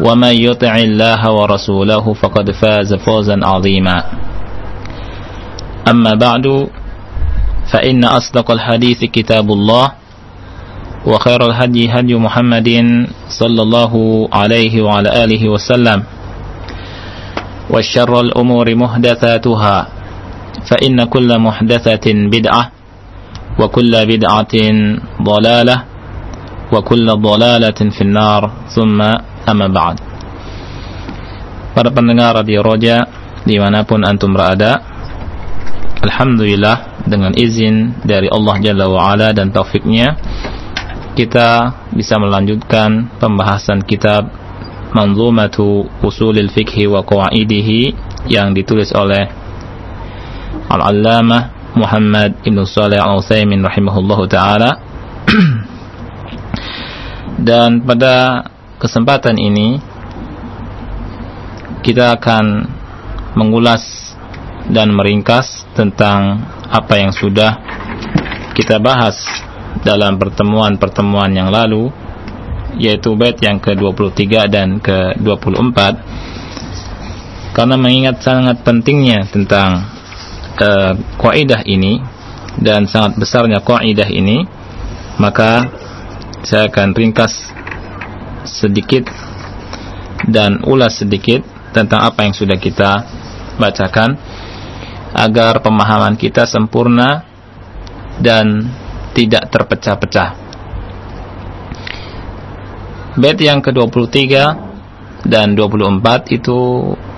ومن يطع الله ورسوله فقد فاز فوزا عظيما. أما بعد فإن أصدق الحديث كتاب الله وخير الهدي هدي محمد صلى الله عليه وعلى آله وسلم. وشر الأمور محدثاتها فإن كل محدثة بدعة وكل بدعة ضلالة وكل ضلالة في النار. ثم Amma ba'd. Para pendengar Radio Roja Di mana pun Antum berada Alhamdulillah Dengan izin dari Allah Jalla wa'ala Dan taufiknya Kita bisa melanjutkan Pembahasan kitab Manzumatu usulil fikhi wa qawaidihi Yang ditulis oleh Al-Allamah Muhammad Ibn Salih Al-Uthaymin Rahimahullahu ta'ala. Dan pada kesempatan ini kita akan mengulas dan meringkas tentang apa yang sudah kita bahas dalam pertemuan-pertemuan yang lalu yaitu bait yang ke-23 dan ke-24 karena mengingat sangat pentingnya tentang uh, kaidah ini dan sangat besarnya kaidah ini maka saya akan ringkas sedikit dan ulas sedikit tentang apa yang sudah kita bacakan agar pemahaman kita sempurna dan tidak terpecah-pecah. Bait yang ke-23 dan 24 itu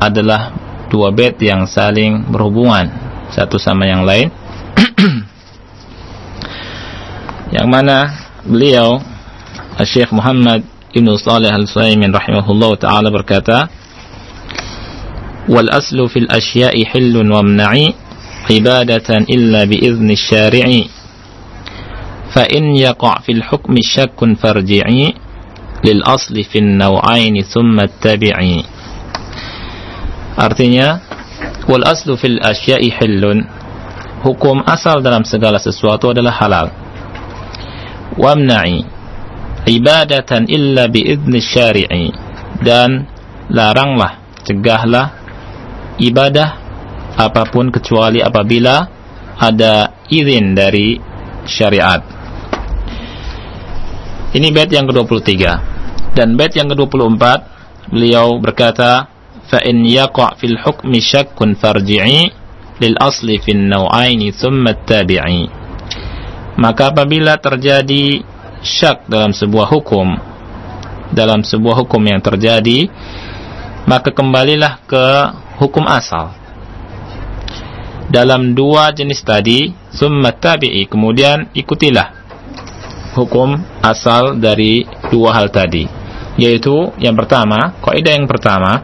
adalah dua bait yang saling berhubungan satu sama yang lain. yang mana beliau Syekh Muhammad Ibn Salih Al-Saimin rahimahullah ta'ala berkata والأصل في الأشياء حل وامنع عبادة إلا بإذن الشارع فإن يقع في الحكم شك فارجعي للأصل في النوعين ثم اتبعي Artinya wal aslu fil asya'i hillun hukum asal dalam segala sesuatu adalah halal wamna'i ibadatan illa biizni syari'i. Dan laranglah cegahlah ibadah apa pun kecuali apabila ada izin dari syariat. Ini bait yang ke-23. Dan bait yang ke-24 beliau berkata fa in yaqa fil hukmi syakkun farji'i lil asli fin naw'aini thumma tabi'i. Maka apabila terjadi syak dalam sebuah hukum dalam sebuah hukum yang terjadi maka kembalilah ke hukum asal. Dalam dua jenis tadi summa tabi'i kemudian ikutilah hukum asal dari dua hal tadi. Yaitu yang pertama kaidah yang pertama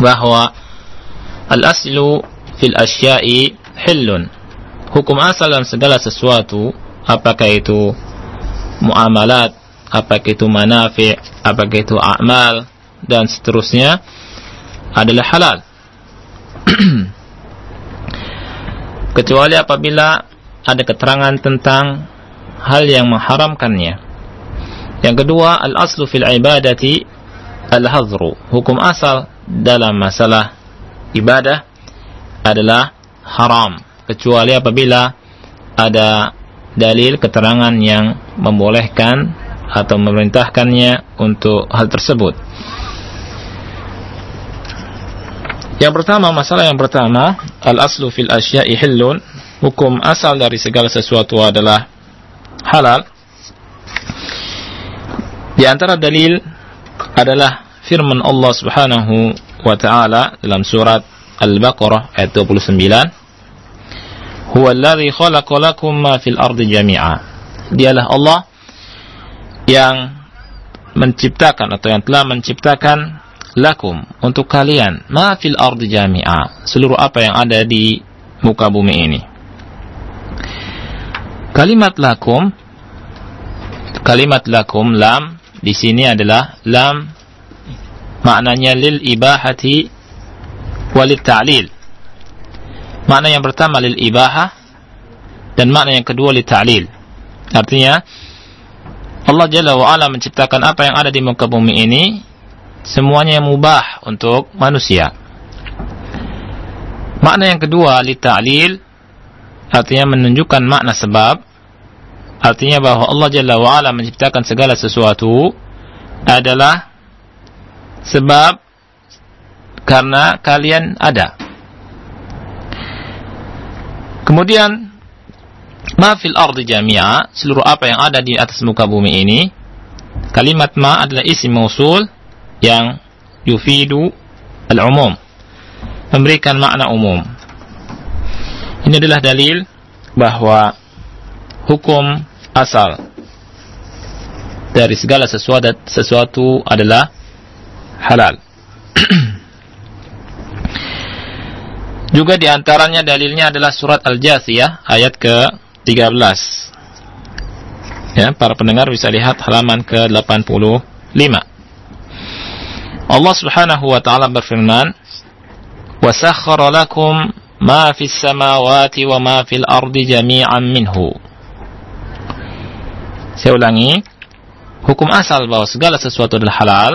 bahwa al aslu fil asya'i hillun. Hukum asal dalam segala sesuatu apakah itu muamalat apakah itu manafi apakah itu amal dan seterusnya adalah halal kecuali apabila ada keterangan tentang hal yang mengharamkannya. Yang kedua, al-aslu fil ibadati al-hazru. Hukum asal dalam masalah ibadah adalah haram kecuali apabila ada dalil keterangan yang membolehkan atau memerintahkannya untuk hal tersebut. Yang pertama, masalah yang pertama, al-aslu fil asya'i hillun, hukum asal dari segala sesuatu adalah halal. Di antara dalil adalah firman Allah Subhanahu wa taala dalam surat Al-Baqarah ayat 29. Huwa alladhi khalaqa lakum ma fil ardi jami'a. Dialah Allah yang menciptakan atau yang telah menciptakan lakum untuk kalian. Ma fil ardi jami'a. Seluruh apa yang ada di muka bumi ini. Kalimat lakum kalimat lakum lam di sini adalah lam. Maknanya lil ibahati walil ta'lil makna yang pertama lil ibahah dan makna yang kedua lil ta'lil artinya Allah Jalla wa'ala menciptakan apa yang ada di muka bumi ini semuanya yang mubah untuk manusia. Makna yang kedua, li ta'lil artinya menunjukkan makna sebab artinya bahwa Allah Jalla wa ala menciptakan segala sesuatu adalah sebab karena kalian ada. Kemudian ma fil ardi jami'a seluruh apa yang ada di atas muka bumi ini kalimat ma adalah isim mausul yang yufidu al-umum memberikan makna umum. Ini adalah dalil bahwa hukum asal dari segala sesuatu, sesuatu adalah halal juga di antaranya dalilnya adalah surat Al-Jasiyah ayat ke-13 ya, para pendengar bisa lihat halaman ke-85 Allah Subhanahu wa taala berfirman, "Wa sakhkhara lakum ma fis samawati wa ma fil ardi jami'an minhu." Saya ulangi, hukum asal bahwa segala sesuatu adalah halal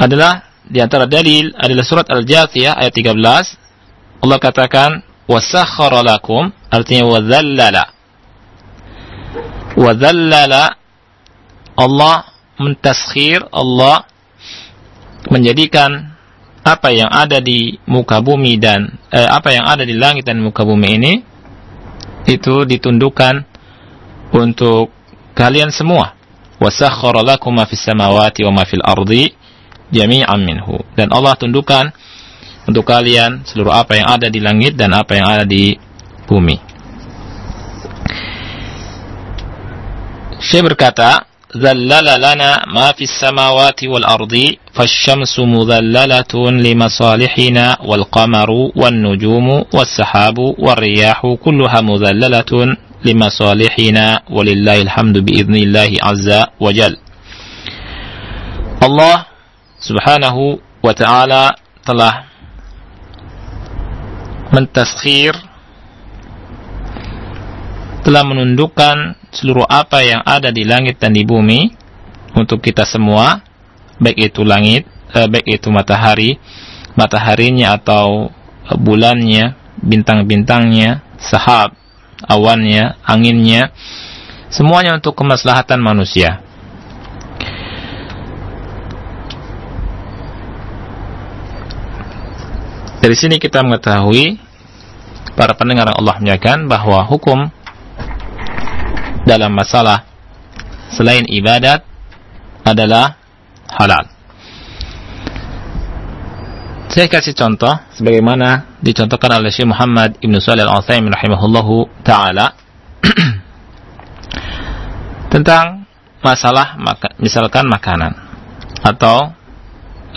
adalah di antara dalil adalah surat Al-Jathiyah ayat 13. Allah katakan, "Wa sakhkhara lakum" artinya wa dhallala. Wa dhallala Allah mentaskhir Allah menjadikan apa yang ada di muka bumi dan eh, apa yang ada di langit dan muka bumi ini itu ditundukkan untuk kalian semua wasakhkhara lakum ma fis samawati wa ma fil ardi jami'an minhu. Dan Allah tundukkan untuk kalian seluruh apa yang ada di langit dan apa yang ada di bumi. Syekh berkata zallala lana ma fis samawati wal ardi fasyamsu mudhallalatun li wal qamaru wan nujumu was sahabu war riyahu kulluha mudhallalatun li bi azza wa jal. Allah subhanahu wa ta'ala telah mentaskhir telah menundukkan seluruh apa yang ada di langit dan di bumi untuk kita semua baik itu langit eh, baik itu matahari mataharinya atau eh, bulannya bintang-bintangnya sahab awannya anginnya semuanya untuk kemaslahatan manusia. Dari sini kita mengetahui para pendengar Allah menyatakan bahwa hukum dalam masalah selain ibadat adalah halal. Saya kasih contoh sebagaimana dicontohkan oleh Syekh Muhammad Ibn Shalih Al-Utsaimin rahimahullahu taala tentang masalah maka, misalkan makanan atau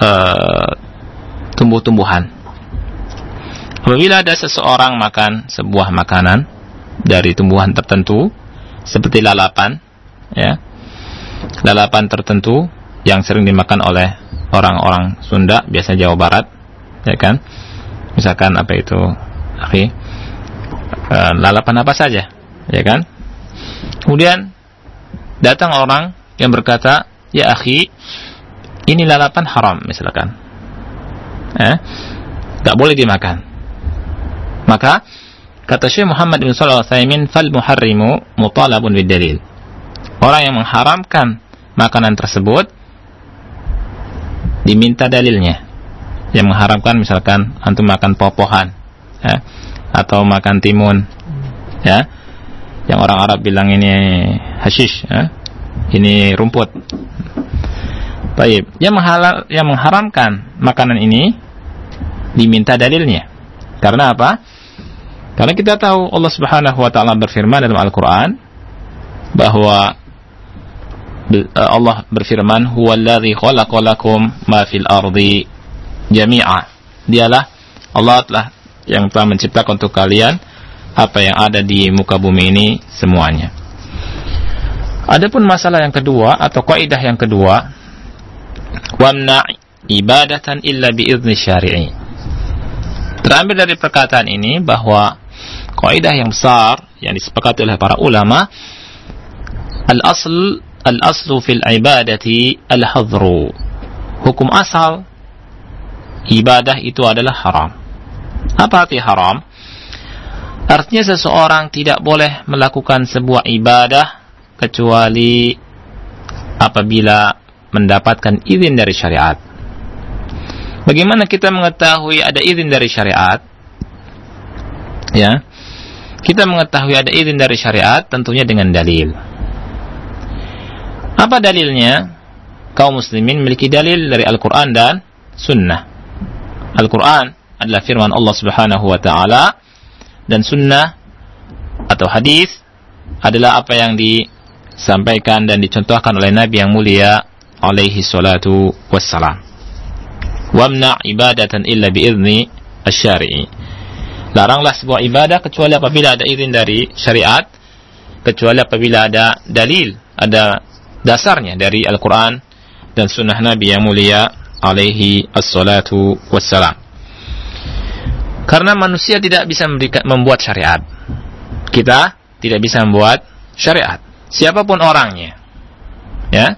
uh, tumbuh-tumbuhan. Apabila ada seseorang makan sebuah makanan dari tumbuhan tertentu, seperti lalapan ya lalapan tertentu yang sering dimakan oleh orang-orang Sunda biasa Jawa Barat ya kan misalkan apa itu Oke. Uh, lalapan apa saja, ya kan? Kemudian datang orang yang berkata, "Ya akhi, ini lalapan haram," misalkan. Eh? Gak boleh dimakan. Maka kata Syekh Muhammad bin Shalih Al "Fal muharrimu mutalabun bidalil." Orang yang mengharamkan makanan tersebut diminta dalilnya. Yang mengharamkan misalkan antum makan popohan ya, atau makan timun ya. Yang orang Arab bilang ini hashish ya. Ini rumput. Baik, yang menghalal yang mengharamkan makanan ini diminta dalilnya. Karena apa? Karena kita tahu Allah Subhanahu wa taala berfirman dalam Al-Qur'an bahwa Eh, Allah berfirman huwallazi khalaqalakum ma fil ardi jami'a. Dialah Allah telah yang telah menciptakan untuk kalian apa yang ada di muka bumi ini semuanya. Adapun masalah yang kedua atau kaidah yang kedua wamna ibadatan illa biizni syari'i. Terambil dari perkataan ini bahwa kaidah yang besar yang disepakati oleh para ulama al-asl al-aslu fil ibadati al-hadru. Hukum asal ibadah itu adalah haram. Apa arti haram? Artinya seseorang tidak boleh melakukan sebuah ibadah kecuali apabila mendapatkan izin dari syariat. Bagaimana kita mengetahui ada izin dari syariat? Ya. Kita mengetahui ada izin dari syariat tentunya dengan dalil. Apa dalilnya? Kaum muslimin memiliki dalil dari Al-Quran dan Sunnah. Al-Quran adalah firman Allah Subhanahu wa Ta'ala, dan Sunnah atau hadis adalah apa yang disampaikan dan dicontohkan oleh Nabi yang mulia alaihi salatu wassalam. Wamna ibadatan illa biizni asyari'i. Laranglah sebuah ibadah kecuali apabila ada izin dari syariat, kecuali apabila ada dalil, ada dasarnya dari Al-Quran dan sunnah Nabi yang mulia alaihi assalatu wassalam. Karena manusia tidak bisa membuat syariat. Kita tidak bisa membuat syariat. Siapa pun orangnya. Ya.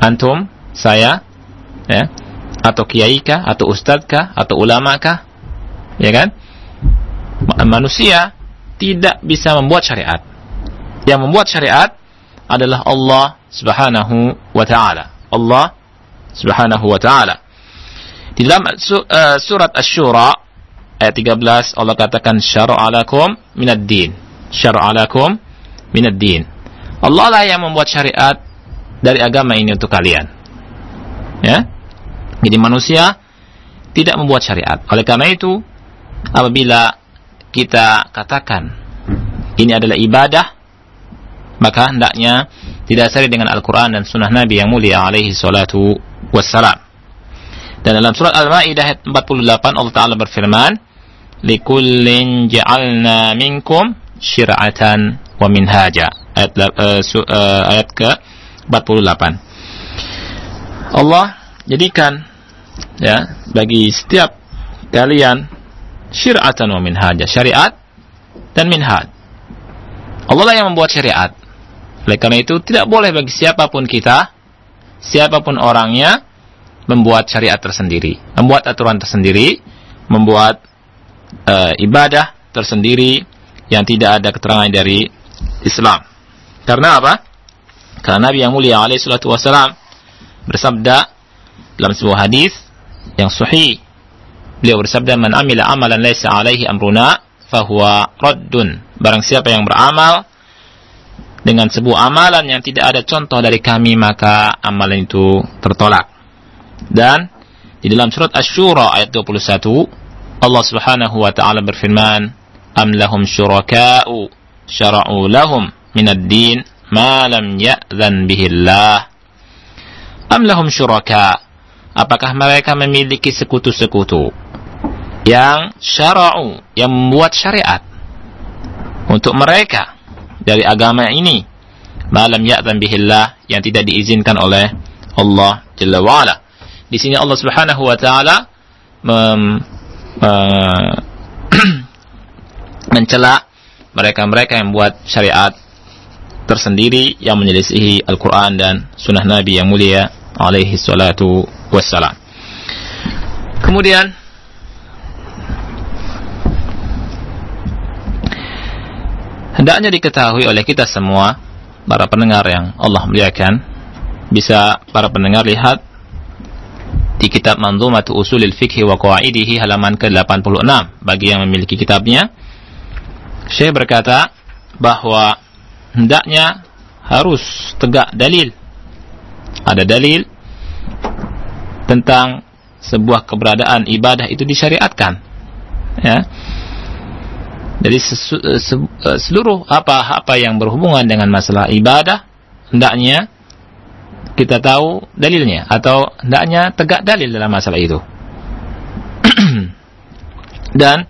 Antum, saya, ya, atau kiai kah, atau ustadz kah, atau ulama kah, ya kan? Manusia tidak bisa membuat syariat. Yang membuat syariat adalah Allah Subhanahu wa taala. Allah Subhanahu wa taala. Di dalam uh, surat Asy-Syura ayat 13 Allah katakan syar'a lakum minad din. Syar'a lakum minad din. Allah lah yang membuat syariat dari agama ini untuk kalian. Ya. Jadi manusia tidak membuat syariat. Oleh karena itu, apabila kita katakan ini adalah ibadah maka hendaknya didasari dengan Al-Quran dan Sunnah Nabi yang mulia alaihi salatu wassalam. Dan dalam surat Al-Ma'idah ayat 48 Allah Ta'ala berfirman, لِكُلِّنْ جَعَلْنَا مِنْكُمْ شِرْعَةً وَمِنْهَاجًا ayat, uh, uh, ayat ke 48. Allah jadikan ya bagi setiap kalian syir'atan wa minhaja, syariat dan minhaj. Allah lah yang membuat syariat. Oleh karena itu tidak boleh bagi siapa pun kita, siapa pun orangnya membuat syariat tersendiri, membuat aturan tersendiri, membuat uh, ibadah tersendiri yang tidak ada keterangan dari Islam. Karena apa? Karena Nabi yang mulia alaihi salatu bersabda dalam sebuah hadis yang sahih beliau bersabda man amila amalan laisa alaihi amruna fahuwa raddun barang siapa yang beramal dengan sebuah amalan yang tidak ada contoh dari kami maka amalan itu tertolak. Dan di dalam surat Asy-Syura ayat 21 Allah Subhanahu wa taala berfirman, "Am lahum syuraka'u syara'u lahum min ad-din ma lam ya'zan bihi Allah." Am lahum syuraka? Apakah mereka memiliki sekutu-sekutu yang syara'u, yang membuat syariat untuk mereka dari agama ini malam ya'zan bihillah yang tidak diizinkan oleh Allah Jalla wa'ala. Di sini Allah Subhanahu wa taala mencela mereka-mereka yang buat syariat tersendiri yang menyelisihi Al-Quran dan Sunnah Nabi yang mulia alaihi salatu wassalam. Kemudian hendaknya diketahui oleh kita semua para pendengar yang Allah muliakan bisa para pendengar lihat di kitab Manzumatu Usulil Fiqh wa Qawaidihi halaman ke-86 bagi yang memiliki kitabnya Syekh berkata bahwa hendaknya harus tegak dalil. Ada dalil tentang sebuah keberadaan ibadah itu disyariatkan. Ya. Jadi eh, seluruh apa-apa yang berhubungan dengan masalah ibadah hendaknya kita tahu dalilnya atau hendaknya tegak dalil dalam masalah itu. Dan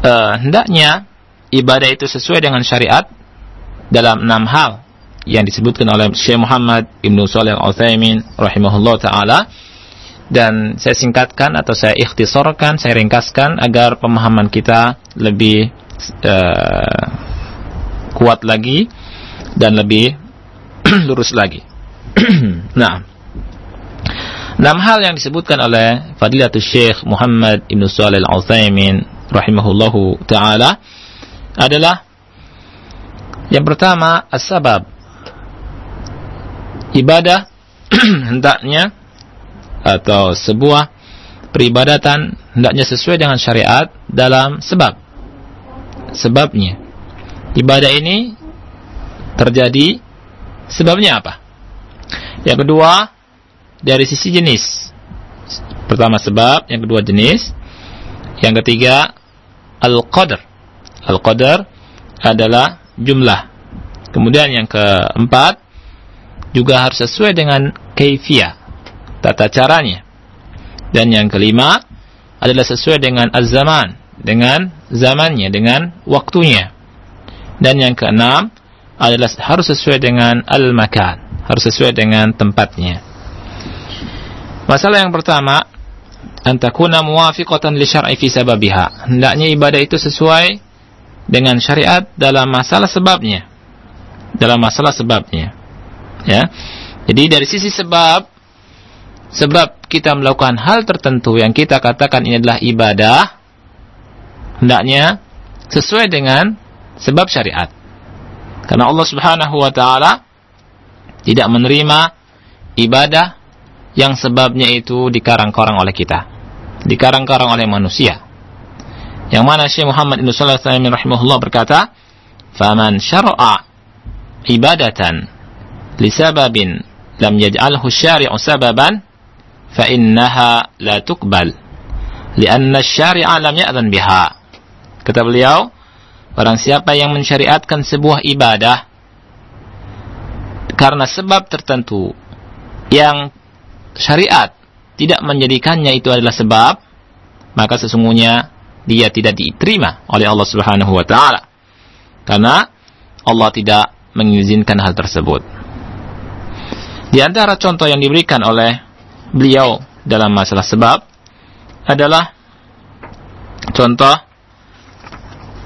uh, hendaknya ibadah itu sesuai dengan syariat dalam enam hal yang disebutkan oleh Syekh Muhammad Ibnu Shalih Al-Utsaimin rahimahullah taala dan saya singkatkan atau saya ikhtisarkan, saya ringkaskan agar pemahaman kita lebih uh, kuat lagi dan lebih lurus lagi. nah, enam hal yang disebutkan oleh Fadilatul Syekh Muhammad Ibnu Shalih Al-Utsaimin rahimahullahu taala adalah yang pertama, as-sabab. Ibadah hendaknya atau sebuah peribadatan hendaknya sesuai dengan syariat dalam sebab. Sebabnya. Ibadah ini terjadi sebabnya apa? Yang kedua, dari sisi jenis. Pertama sebab, yang kedua jenis. Yang ketiga, al-qadar. Al-qadar adalah jumlah. Kemudian yang keempat juga harus sesuai dengan kaifiyah, tata caranya. Dan yang kelima adalah sesuai dengan az-zaman, dengan zamannya, dengan waktunya. Dan yang keenam adalah harus sesuai dengan al-makan, harus sesuai dengan tempatnya. Masalah yang pertama, antakuna muwafiqatan li syar'i fi sababiha. Hendaknya ibadah itu sesuai dengan syariat dalam masalah sebabnya. Dalam masalah sebabnya. Ya. Jadi dari sisi sebab sebab kita melakukan hal tertentu yang kita katakan ini adalah ibadah hendaknya sesuai dengan sebab syariat. Karena Allah Subhanahu wa taala tidak menerima ibadah yang sebabnya itu dikarang-karang oleh kita. Dikarang-karang oleh manusia. Yang mana Syekh Muhammad Ibn Salah rahimahullah berkata, "Faman syara'a ibadatan lisababin lam yaj'alhu syari'u sababan innaha la tuqbal lianna syari'a lam ya'zan biha." Kata beliau, barang siapa yang mensyariatkan sebuah ibadah karena sebab tertentu yang syariat tidak menjadikannya itu adalah sebab, maka sesungguhnya dia tidak diterima oleh Allah Subhanahu wa taala. Karena Allah tidak mengizinkan hal tersebut. Di antara contoh yang diberikan oleh beliau dalam masalah sebab adalah contoh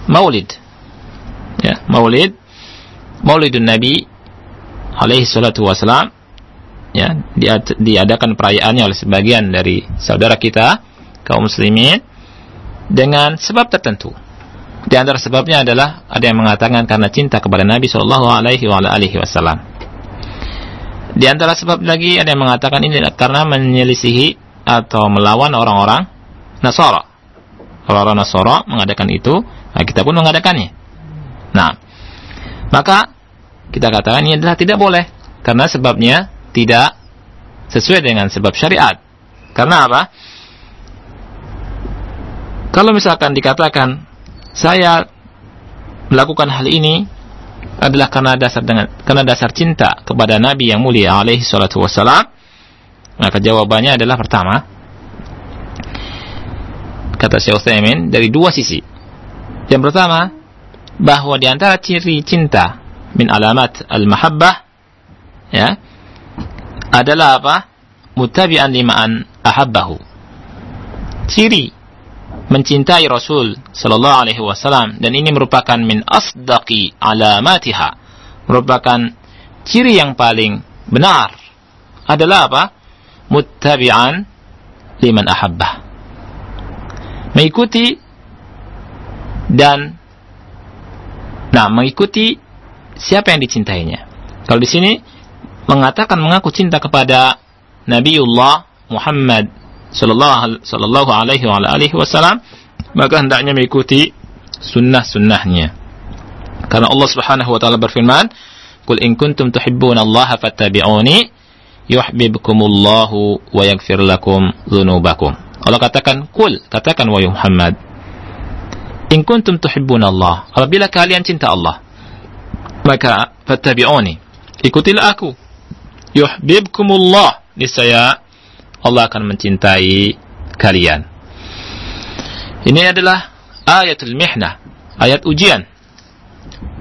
maulid. Ya, maulid Maulidun Nabi alaihi salatu wasalam ya diadakan perayaannya oleh sebagian dari saudara kita kaum muslimin dengan sebab tertentu. Di antara sebabnya adalah ada yang mengatakan karena cinta kepada Nabi Shallallahu Alaihi Wasallam. Di antara sebab lagi ada yang mengatakan ini karena menyelisihi atau melawan orang-orang Nasara. Orang-orang Nasara mengadakan itu, nah kita pun mengadakannya. Nah, maka kita katakan ini adalah tidak boleh karena sebabnya tidak sesuai dengan sebab syariat. Karena apa? Kalau misalkan dikatakan saya melakukan hal ini adalah karena dasar dengan karena dasar cinta kepada Nabi yang mulia alaihi salatu wassalam, maka jawabannya adalah pertama kata Syekh Utsaimin dari dua sisi. Yang pertama, bahwa di antara ciri cinta min alamat al-mahabbah ya adalah apa? Mutabi'an lima'an ahabbahu. Ciri mencintai Rasul sallallahu alaihi wasallam dan ini merupakan min asdaqi alamatiha merupakan ciri yang paling benar adalah apa? Muttabi'an liman ahabbah. Mengikuti dan nah mengikuti siapa yang dicintainya. Kalau di sini mengatakan mengaku cinta kepada Nabiullah Muhammad sallallahu alaihi wasallam maka hendaknya mengikuti sunnah-sunnahnya. Karena Allah Subhanahu wa taala berfirman Qul in kuntum tuhibbuna Allah fattabi'uni yuhibbukumullahu wa yaghfir lakum dzunubakum Allah katakan kul katakan wahai Muhammad in kuntum tuhibbuna Allah. Apabila kalian cinta Allah maka fattabi'uni ikutilah aku. Yuhibbukumullah niscaya Allah akan mencintai kalian. Ini adalah ayatul mihnah, ayat ujian.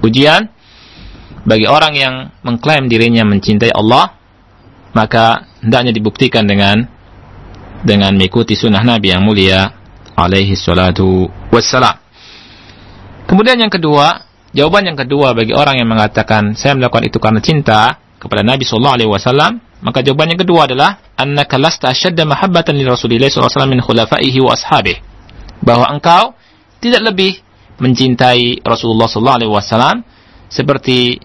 Ujian bagi orang yang mengklaim dirinya mencintai Allah, maka hendaknya dibuktikan dengan dengan mengikuti sunnah Nabi yang mulia alaihi salatu wassalam. Kemudian yang kedua, jawaban yang kedua bagi orang yang mengatakan saya melakukan itu karena cinta kepada Nabi sallallahu alaihi wasallam, maka jawaban yang kedua adalah annaka lasta ashadda mahabbatan li Rasulillah SAW min khulafaihi wa ashabih. Bahwa engkau tidak lebih mencintai Rasulullah SAW seperti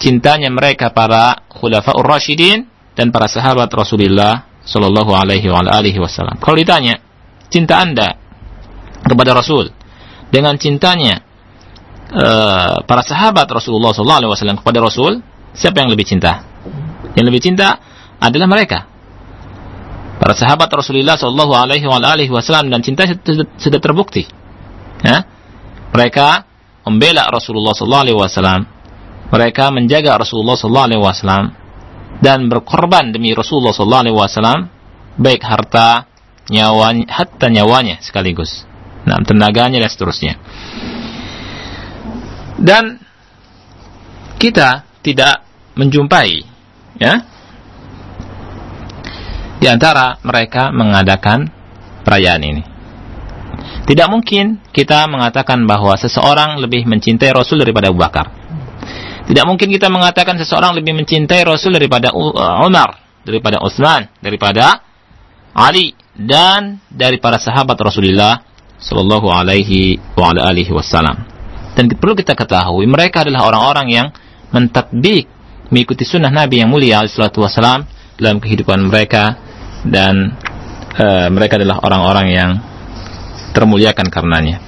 cintanya mereka para khulafaur rasyidin dan para sahabat Rasulullah sallallahu alaihi wa alihi wasallam. Kalau ditanya, cinta Anda kepada Rasul dengan cintanya uh, para sahabat Rasulullah sallallahu alaihi wasallam kepada Rasul, siapa yang lebih cinta? Yang lebih cinta adalah mereka. Para sahabat Rasulullah Shallallahu Alaihi Wasallam dan cinta sudah terbukti. Ya? Mereka membela Rasulullah Shallallahu Alaihi Wasallam. Mereka menjaga Rasulullah Shallallahu Alaihi Wasallam dan berkorban demi Rasulullah Shallallahu Alaihi Wasallam baik harta, nyawanya, hatta nyawanya sekaligus. Nah, tenaganya dan seterusnya. Dan kita tidak menjumpai ya di antara mereka mengadakan perayaan ini. Tidak mungkin kita mengatakan bahwa seseorang lebih mencintai Rasul daripada Abu Bakar. Tidak mungkin kita mengatakan seseorang lebih mencintai Rasul daripada uh, Umar, daripada Utsman, daripada Ali dan dari para sahabat Rasulullah Shallallahu alaihi wa alihi wasallam. Dan perlu kita ketahui mereka adalah orang-orang yang mentatbik mengikuti sunnah Nabi yang mulia alaihi wasallam dalam kehidupan mereka dan uh, mereka adalah orang-orang yang termuliakan karenanya.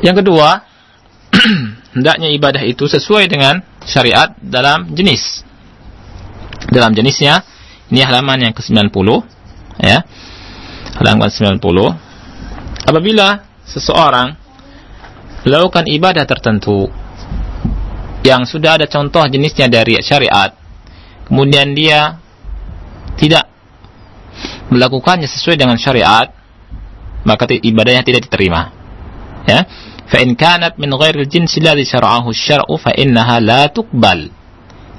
Yang kedua, hendaknya ibadah itu sesuai dengan syariat dalam jenis. Dalam jenisnya, ini halaman yang ke-90 ya. Halaman 90. Apabila seseorang melakukan ibadah tertentu yang sudah ada contoh jenisnya dari syariat, kemudian dia tidak melakukannya sesuai dengan syariat maka ibadahnya tidak diterima. Ya? Fa in kanat min ghairi al-jins alladhi syara'ahu asy-syar'u fa innaha la tuqbal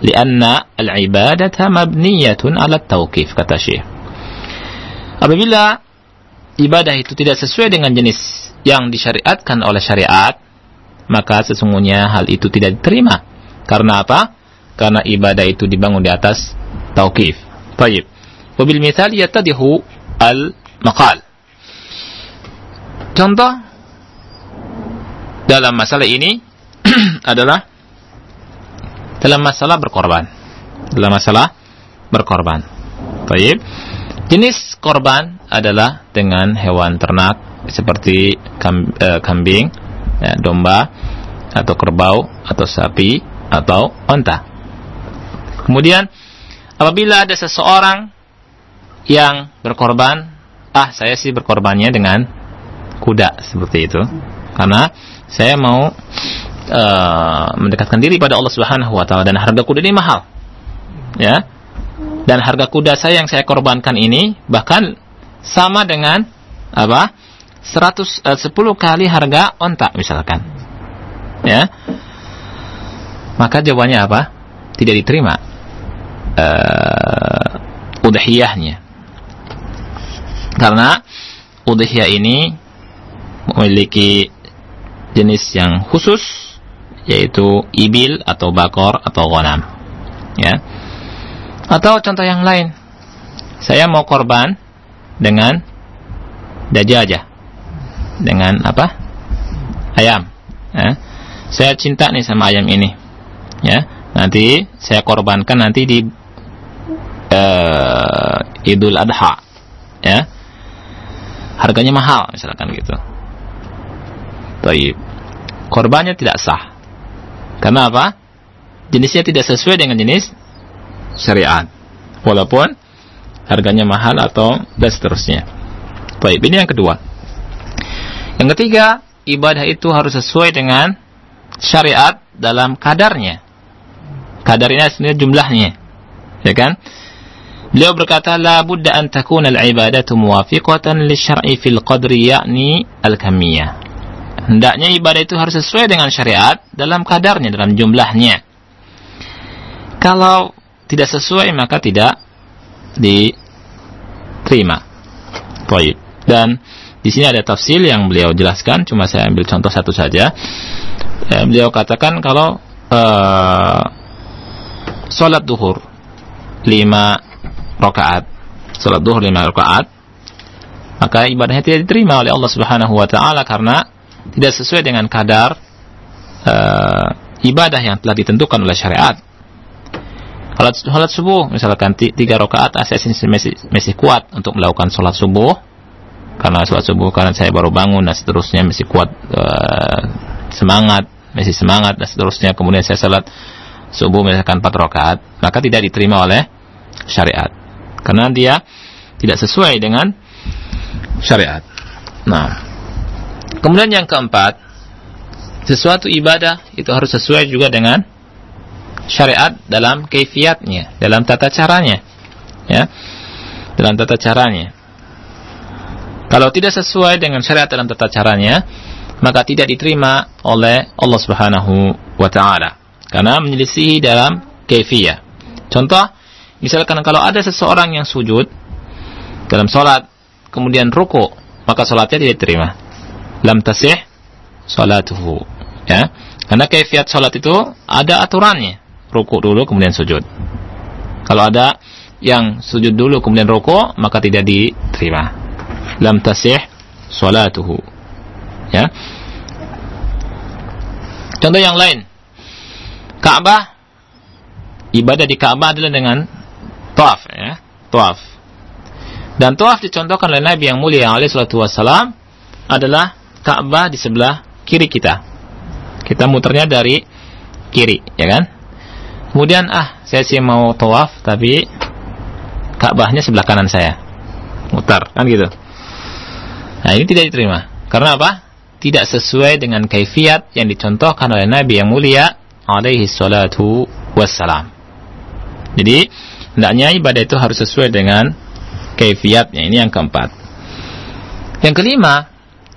lianna al-ibadata mabniyatun 'ala at-tawqif kata Syekh. Apabila ibadah itu tidak sesuai dengan jenis yang disyariatkan oleh syariat maka sesungguhnya hal itu tidak diterima. Karena apa? Karena ibadah itu dibangun di atas tauqif. Baik. Wabil misal yatadihu al-maqal. Contoh dalam masalah ini adalah dalam masalah berkorban. Dalam masalah berkorban. Baik. Jenis korban adalah dengan hewan ternak seperti eh, kambing, ya, domba atau kerbau atau sapi atau onta kemudian apabila ada seseorang yang berkorban, ah saya sih berkorbannya dengan kuda seperti itu, karena saya mau uh, mendekatkan diri pada Allah Subhanahu Wa Taala dan harga kuda ini mahal, ya. Dan harga kuda saya yang saya korbankan ini bahkan sama dengan apa? 100 uh, 10 kali harga onta misalkan. Ya. Maka jawabannya apa? Tidak diterima uh, udhiyahnya. Karena udhiyah ini memiliki jenis yang khusus yaitu ibil atau bakor atau ghanam. Ya. Atau contoh yang lain. Saya mau korban dengan dajajah. Dengan apa? Ayam. Ya. Saya cinta nih sama ayam ini. Ya. Nanti saya korbankan nanti di uh, Idul Adha. Ya. Harganya mahal misalkan gitu. Baik. Korbannya tidak sah. Karena apa? Jenisnya tidak sesuai dengan jenis syariat. Walaupun harganya mahal atau dan seterusnya. Baik, ini yang kedua. Yang ketiga, ibadah itu harus sesuai dengan syariat dalam kadarnya. Kadarnya sebenarnya jumlahnya. Ya kan? Beliau berkata, La budda an takuna al-ibadatu muwafiqatan li syar'i fil qadri yakni al-kamiyah. Hendaknya ibadah itu harus sesuai dengan syariat dalam kadarnya, dalam jumlahnya. Kalau tidak sesuai maka tidak diterima. Baik. Dan di sini ada tafsir yang beliau jelaskan, cuma saya ambil contoh satu saja. Eh, beliau katakan kalau uh, sholat duhur lima rakaat, sholat duhur lima rakaat, maka ibadahnya tidak diterima oleh Allah Subhanahu Wa Taala karena tidak sesuai dengan kadar uh, ibadah yang telah ditentukan oleh syariat. Salat subuh, misalkan tiga rakaat, saya masih, masih kuat untuk melakukan salat subuh, karena salat subuh karena saya baru bangun dan seterusnya masih kuat uh, semangat, masih semangat dan seterusnya. Kemudian saya salat subuh misalkan empat rakaat, maka tidak diterima oleh syariat, karena dia tidak sesuai dengan syariat. Nah, Kemudian yang keempat, sesuatu ibadah itu harus sesuai juga dengan syariat dalam keifiatnya, dalam tata caranya. Ya. Dalam tata caranya. Kalau tidak sesuai dengan syariat dalam tata caranya, maka tidak diterima oleh Allah Subhanahu wa taala karena menyelisihi dalam keifiyah. Contoh, misalkan kalau ada seseorang yang sujud dalam sholat, kemudian ruku, maka sholatnya tidak diterima lam tasih salatuhu. Ya. Karena kaifiat salat itu ada aturannya. Ruku dulu kemudian sujud. Kalau ada yang sujud dulu kemudian ruku maka tidak diterima. Lam tasih salatuhu. Ya. Contoh yang lain. Ka'bah ibadah di Ka'bah adalah dengan tawaf ya, tawaf. Dan tawaf dicontohkan oleh Nabi yang mulia alaihi salatu wasalam adalah Ka'bah di sebelah kiri kita. Kita muternya dari kiri, ya kan? Kemudian ah, saya sih mau tawaf tapi Ka'bahnya sebelah kanan saya. Mutar, kan gitu. Nah, ini tidak diterima. Karena apa? Tidak sesuai dengan kaifiat yang dicontohkan oleh Nabi yang mulia alaihi salatu wassalam. Jadi, hendaknya ibadah itu harus sesuai dengan kaifiatnya. Ini yang keempat. Yang kelima,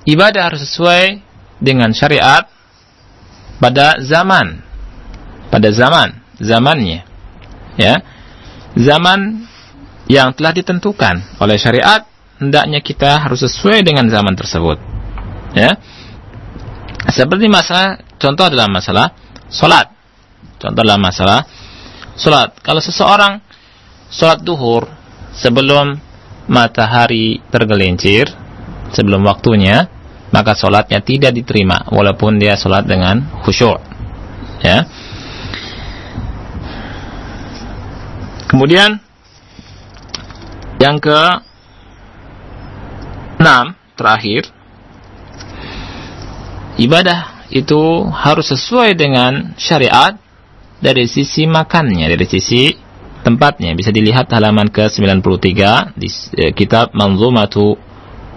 ibadah harus sesuai dengan syariat pada zaman pada zaman zamannya ya zaman yang telah ditentukan oleh syariat hendaknya kita harus sesuai dengan zaman tersebut ya seperti masalah contoh adalah masalah salat contoh adalah masalah salat kalau seseorang salat duhur sebelum matahari tergelincir sebelum waktunya, maka sholatnya tidak diterima walaupun dia sholat dengan khusyuk. Ya. Kemudian yang ke enam terakhir ibadah itu harus sesuai dengan syariat dari sisi makannya, dari sisi tempatnya. Bisa dilihat halaman ke-93 di eh, kitab Manzumatu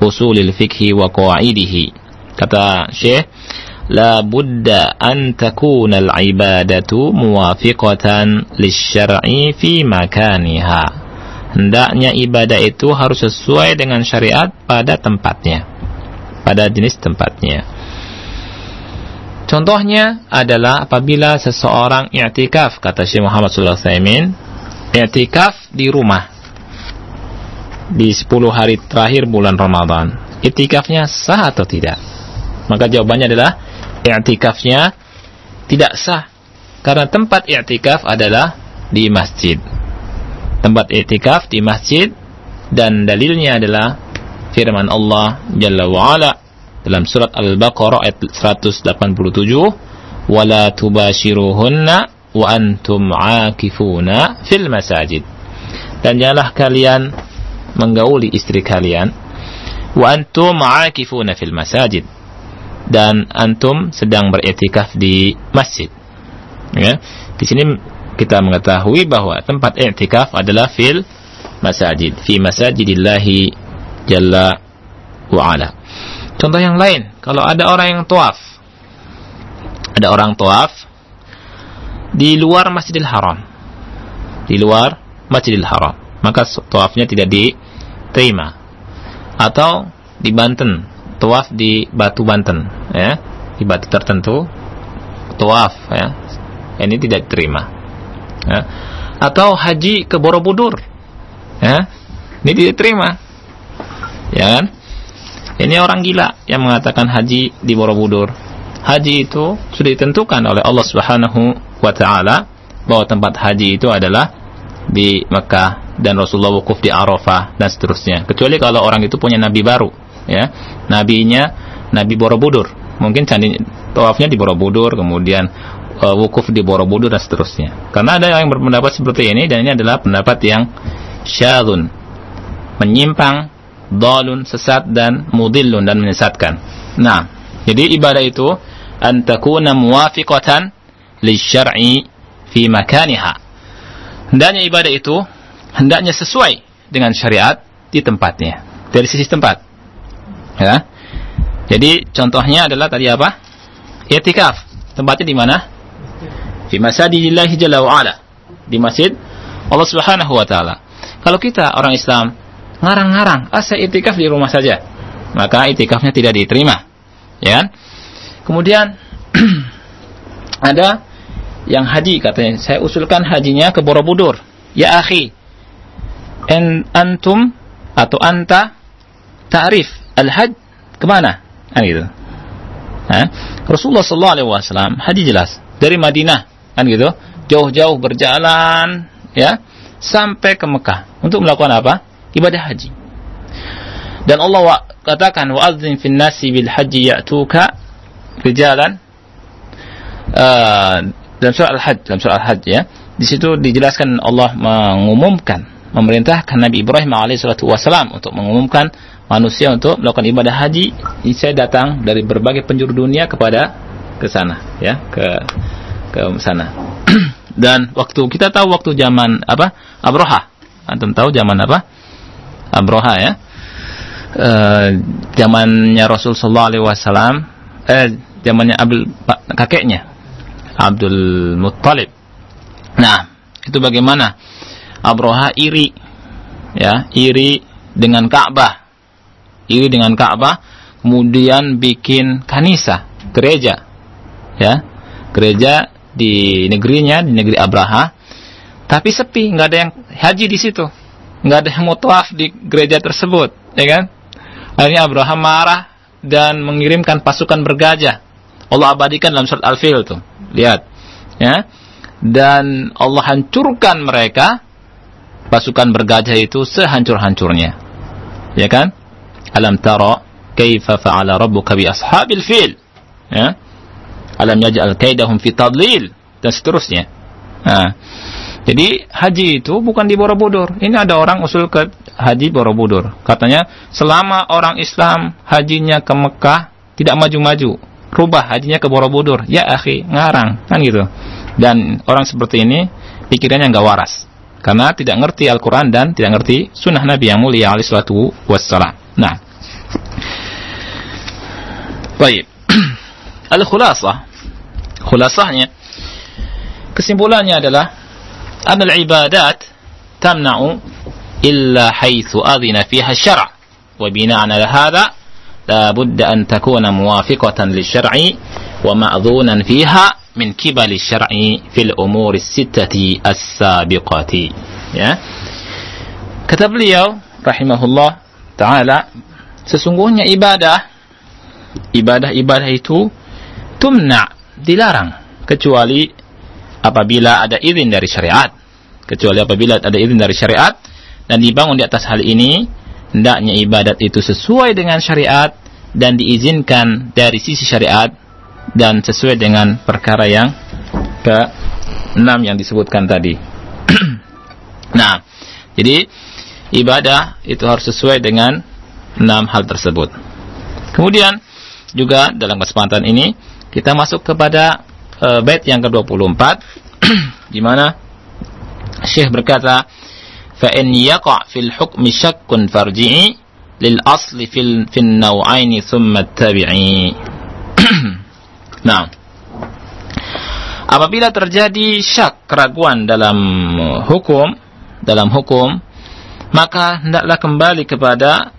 usulil fikhi wa qawaidihi. Kata Syekh, la budda an takuna al-ibadatu muwafiqatan lisyar'i fi makaniha. Hendaknya ibadah itu harus sesuai dengan syariat pada tempatnya. Pada jenis tempatnya. Contohnya adalah apabila seseorang i'tikaf, kata Syekh Muhammad sallallahu alaihi i'tikaf di rumah di 10 hari terakhir bulan Ramadan. I'tikafnya sah atau tidak? Maka jawabannya adalah i'tikafnya tidak sah karena tempat i'tikaf adalah di masjid. Tempat i'tikaf di masjid dan dalilnya adalah firman Allah Jalla wa ala dalam surat Al-Baqarah ayat 187 wala tubashiruhunna wa antum aakifuna fil masajid. Dan janganlah kalian menggauli istri kalian wa antum aakifuna fil masajid. Dan antum sedang beriktikaf di masjid. Ya. Di sini kita mengetahui bahwa tempat i'tikaf adalah fil masajid fi masajidillahi jalla wa ala contoh yang lain kalau ada orang yang tawaf ada orang tawaf di luar Masjidil Haram di luar Masjidil Haram maka tawafnya tidak diterima. Atau di Banten tawaf di batu Banten ya di batu tertentu tawaf ya ini tidak diterima ya. atau haji ke Borobudur. Ya. Ini diterima. Ya kan? Ini orang gila yang mengatakan haji di Borobudur. Haji itu sudah ditentukan oleh Allah Subhanahu wa taala bahwa tempat haji itu adalah di Mekah dan Rasulullah wukuf di Arafah dan seterusnya. Kecuali kalau orang itu punya nabi baru ya. Nabinya nabi Borobudur. Mungkin candi tawafnya di Borobudur kemudian uh, wukuf di Borobudur dan seterusnya. Karena ada yang berpendapat seperti ini dan ini adalah pendapat yang syadun menyimpang dalun sesat dan mudillun dan menyesatkan. Nah jadi ibadah itu antakuna muwafiqatan lisyar'i fi makaniha. Hendaknya ibadah itu hendaknya sesuai dengan syariat di tempatnya dari sisi tempat. Ya. Jadi contohnya adalah tadi apa? I'tikaf. Tempatnya di mana fi masajidillahi jalla wa ala. Di masjid Allah Subhanahu wa taala. Kalau kita orang Islam ngarang-ngarang ah saya itikaf di rumah saja maka itikafnya tidak diterima. Ya. Kemudian ada yang haji katanya saya usulkan hajinya ke Borobudur. Ya akhi en antum atau anta ta'rif al-hajj ke mana? Kan gitu? Rasulullah sallallahu alaihi wasallam haji jelas dari Madinah kan gitu. Jauh-jauh berjalan ya sampai ke Mekah. Untuk melakukan apa? Ibadah haji. Dan Allah wa, katakan fin nasi bil haji ya'tuka rijalan uh, dalam surah Al-Hajj dalam surah Al-Hajj ya. Di situ dijelaskan Allah mengumumkan memerintahkan Nabi Ibrahim alaihissalatu wasalam untuk mengumumkan manusia untuk melakukan ibadah haji. Saya datang dari berbagai penjuru dunia kepada ke sana ya ke ke sana. Dan waktu kita tahu waktu zaman apa? Abroha. Antum tahu zaman apa? Abroha ya. E, zamannya Rasul Sallallahu Alaihi Wasallam eh zamannya Abdul kakeknya Abdul Muttalib. Nah itu bagaimana? Abroha iri ya iri dengan Ka'bah. Iri dengan Ka'bah kemudian bikin kanisa gereja ya. Gereja di negerinya di negeri Abraha tapi sepi nggak ada yang haji di situ nggak ada yang mau di gereja tersebut ya kan akhirnya Abraham marah dan mengirimkan pasukan bergajah Allah abadikan dalam surat Al-Fil tuh lihat ya dan Allah hancurkan mereka pasukan bergajah itu sehancur-hancurnya. Ya kan? Alam tara kaifa fa'ala rabbuka bi ashabil fil? Ya. Alam yaj'al kaidahum fi tadlil dan seterusnya. Nah, jadi haji itu bukan di Borobudur. Ini ada orang usul ke haji Borobudur. Katanya selama orang Islam hajinya ke Mekah tidak maju-maju, rubah hajinya ke Borobudur. Ya akhi, ngarang kan gitu. Dan orang seperti ini pikirannya nggak waras karena tidak ngerti Al-Quran dan tidak ngerti sunnah Nabi yang mulia alaihi salatu wassalam. Nah. Baik. Al-khulasah. Khulasahnya kesimpulannya adalah anal ibadat tamna'u illa haitsu adhina fiha syara' wa bina'an ala hadha la budda an takuna muwafiqatan lisyar'i wa ma'dhunan fiha min kibali syar'i fil umuri sittati as-sabiqati ya kata beliau rahimahullah taala sesungguhnya ibadah ibadah-ibadah itu tumna dilarang kecuali apabila ada izin dari syariat kecuali apabila ada izin dari syariat dan dibangun di atas hal ini hendaknya ibadat itu sesuai dengan syariat dan diizinkan dari sisi syariat dan sesuai dengan perkara yang ke enam yang disebutkan tadi. nah, jadi ibadah itu harus sesuai dengan enam hal tersebut. Kemudian juga dalam kesempatan ini kita masuk kepada eh, e, bait yang ke-24 di mana Syekh berkata, "Fa in yaqa' fil hukmi syakkun farji'i lil asli fil fil naw'ain thumma tabi'i." nah, apabila terjadi syak keraguan dalam hukum, dalam hukum, maka hendaklah kembali kepada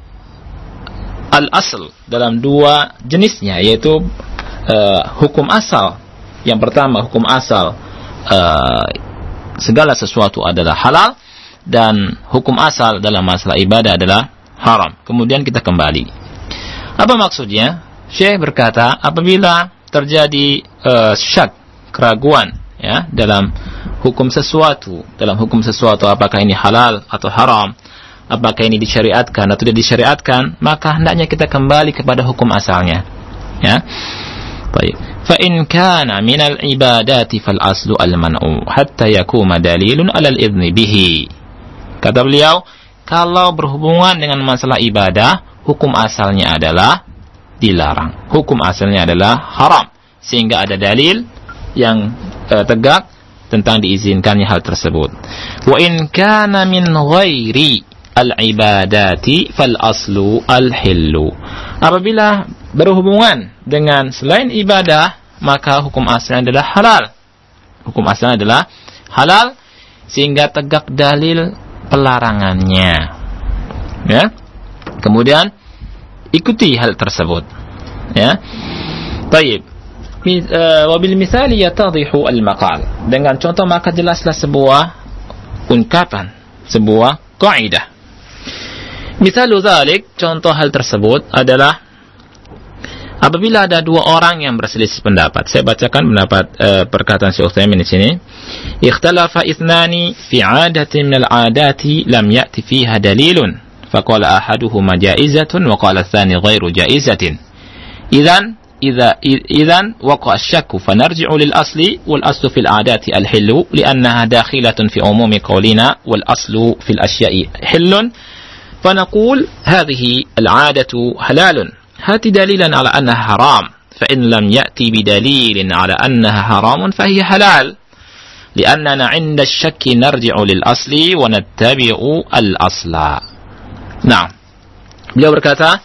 al-asl dalam dua jenisnya yaitu uh, hukum asal yang pertama hukum asal uh, segala sesuatu adalah halal dan hukum asal dalam masalah ibadah adalah haram. Kemudian kita kembali. Apa maksudnya? Syekh berkata, apabila terjadi uh, syak, keraguan ya dalam hukum sesuatu, dalam hukum sesuatu apakah ini halal atau haram, apakah ini disyariatkan atau tidak disyariatkan, maka hendaknya kita kembali kepada hukum asalnya. Ya. In kana min al-ibadati fal aslu al-man'u hatta yakuma dalilun 'ala al-idzni bihi. Kata beliau, kalau berhubungan dengan masalah ibadah, hukum asalnya adalah dilarang. Hukum asalnya adalah haram. Sehingga ada dalil yang e, tegak tentang diizinkannya hal tersebut. Wa in kana min ghairi al-ibadati fal aslu al-hillu. Apabila berhubungan dengan selain ibadah, maka hukum asalnya adalah halal. Hukum asalnya adalah halal sehingga tegak dalil pelarangannya. Ya. Kemudian ikuti hal tersebut. Ya. Baik. Eh, wabil misali yatadhihu al-maqal. Dengan contoh maka jelaslah sebuah ungkapan, sebuah kaidah. Misal dzalik, contoh hal tersebut adalah Apabila ada dua orang yang berselisih pendapat, saya bacakan pendapat uh, perkataan Syekh Utsaimin di sini. Ikhtalafa ithnani fi 'adatin min al-'adati lam ya'ti fiha dalilun. Faqala ahaduhuma ja'izatun wa qala ats-tsani ghairu ja'izatin. Idzan إذا إذا وقع الشك فنرجع للأصل والأصل في العادات الحل لأنها داخلة في عموم قولنا والأصل في الأشياء حل فنقول هذه العادة حلال هات دليلا على أنها حرام فإن لم يأتي بدليل على أنها حرام فهي حلال لأننا عند الشك نرجع للأصل ونتبع الأصل Nah, beliau berkata,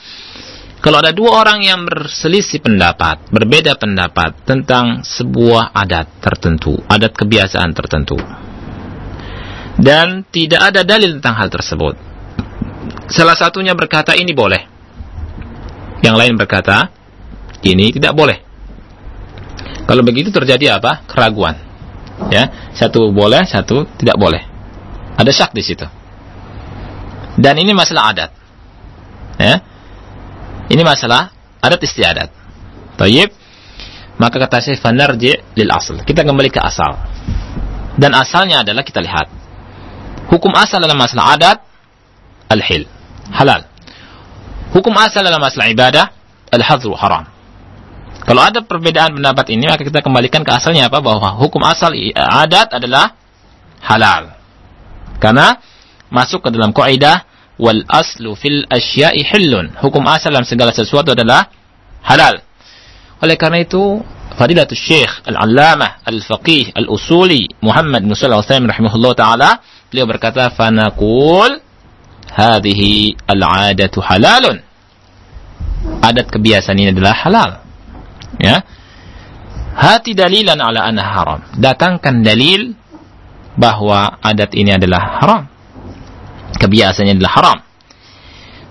kalau ada dua orang yang berselisih pendapat, berbeda pendapat tentang sebuah adat tertentu, adat kebiasaan tertentu, dan tidak ada dalil tentang hal tersebut, salah satunya berkata ini boleh, yang lain berkata, ini tidak boleh. Kalau begitu terjadi apa? Keraguan. Ya, satu boleh, satu tidak boleh. Ada syak di situ. Dan ini masalah adat. Ya. Ini masalah adat istiadat. Tayyib. Maka kata saya fanarji lil asal. Kita kembali ke asal. Dan asalnya adalah kita lihat. Hukum asal dalam masalah adat al-hil. Halal. Hukum asal dalam masalah ibadah al-hadzru haram. Kalau ada perbedaan pendapat ini maka kita kembalikan ke asalnya apa bahwa hukum asal adat adalah halal. Karena masuk ke dalam kaidah wal aslu fil asya'i hillun. Hukum asal dalam segala sesuatu adalah halal. Oleh karena itu Fadilatul Syekh Al-Allamah Al-Faqih Al-Usuli Muhammad bin Al-Utsaimin rahimahullah taala beliau berkata fanaqul hadhihi al-'adatu halalun. Adat kebiasaan ini adalah halal. Ya. Hati dalilan ala anna haram. Datangkan dalil bahwa adat ini adalah haram. Kebiasaannya adalah haram.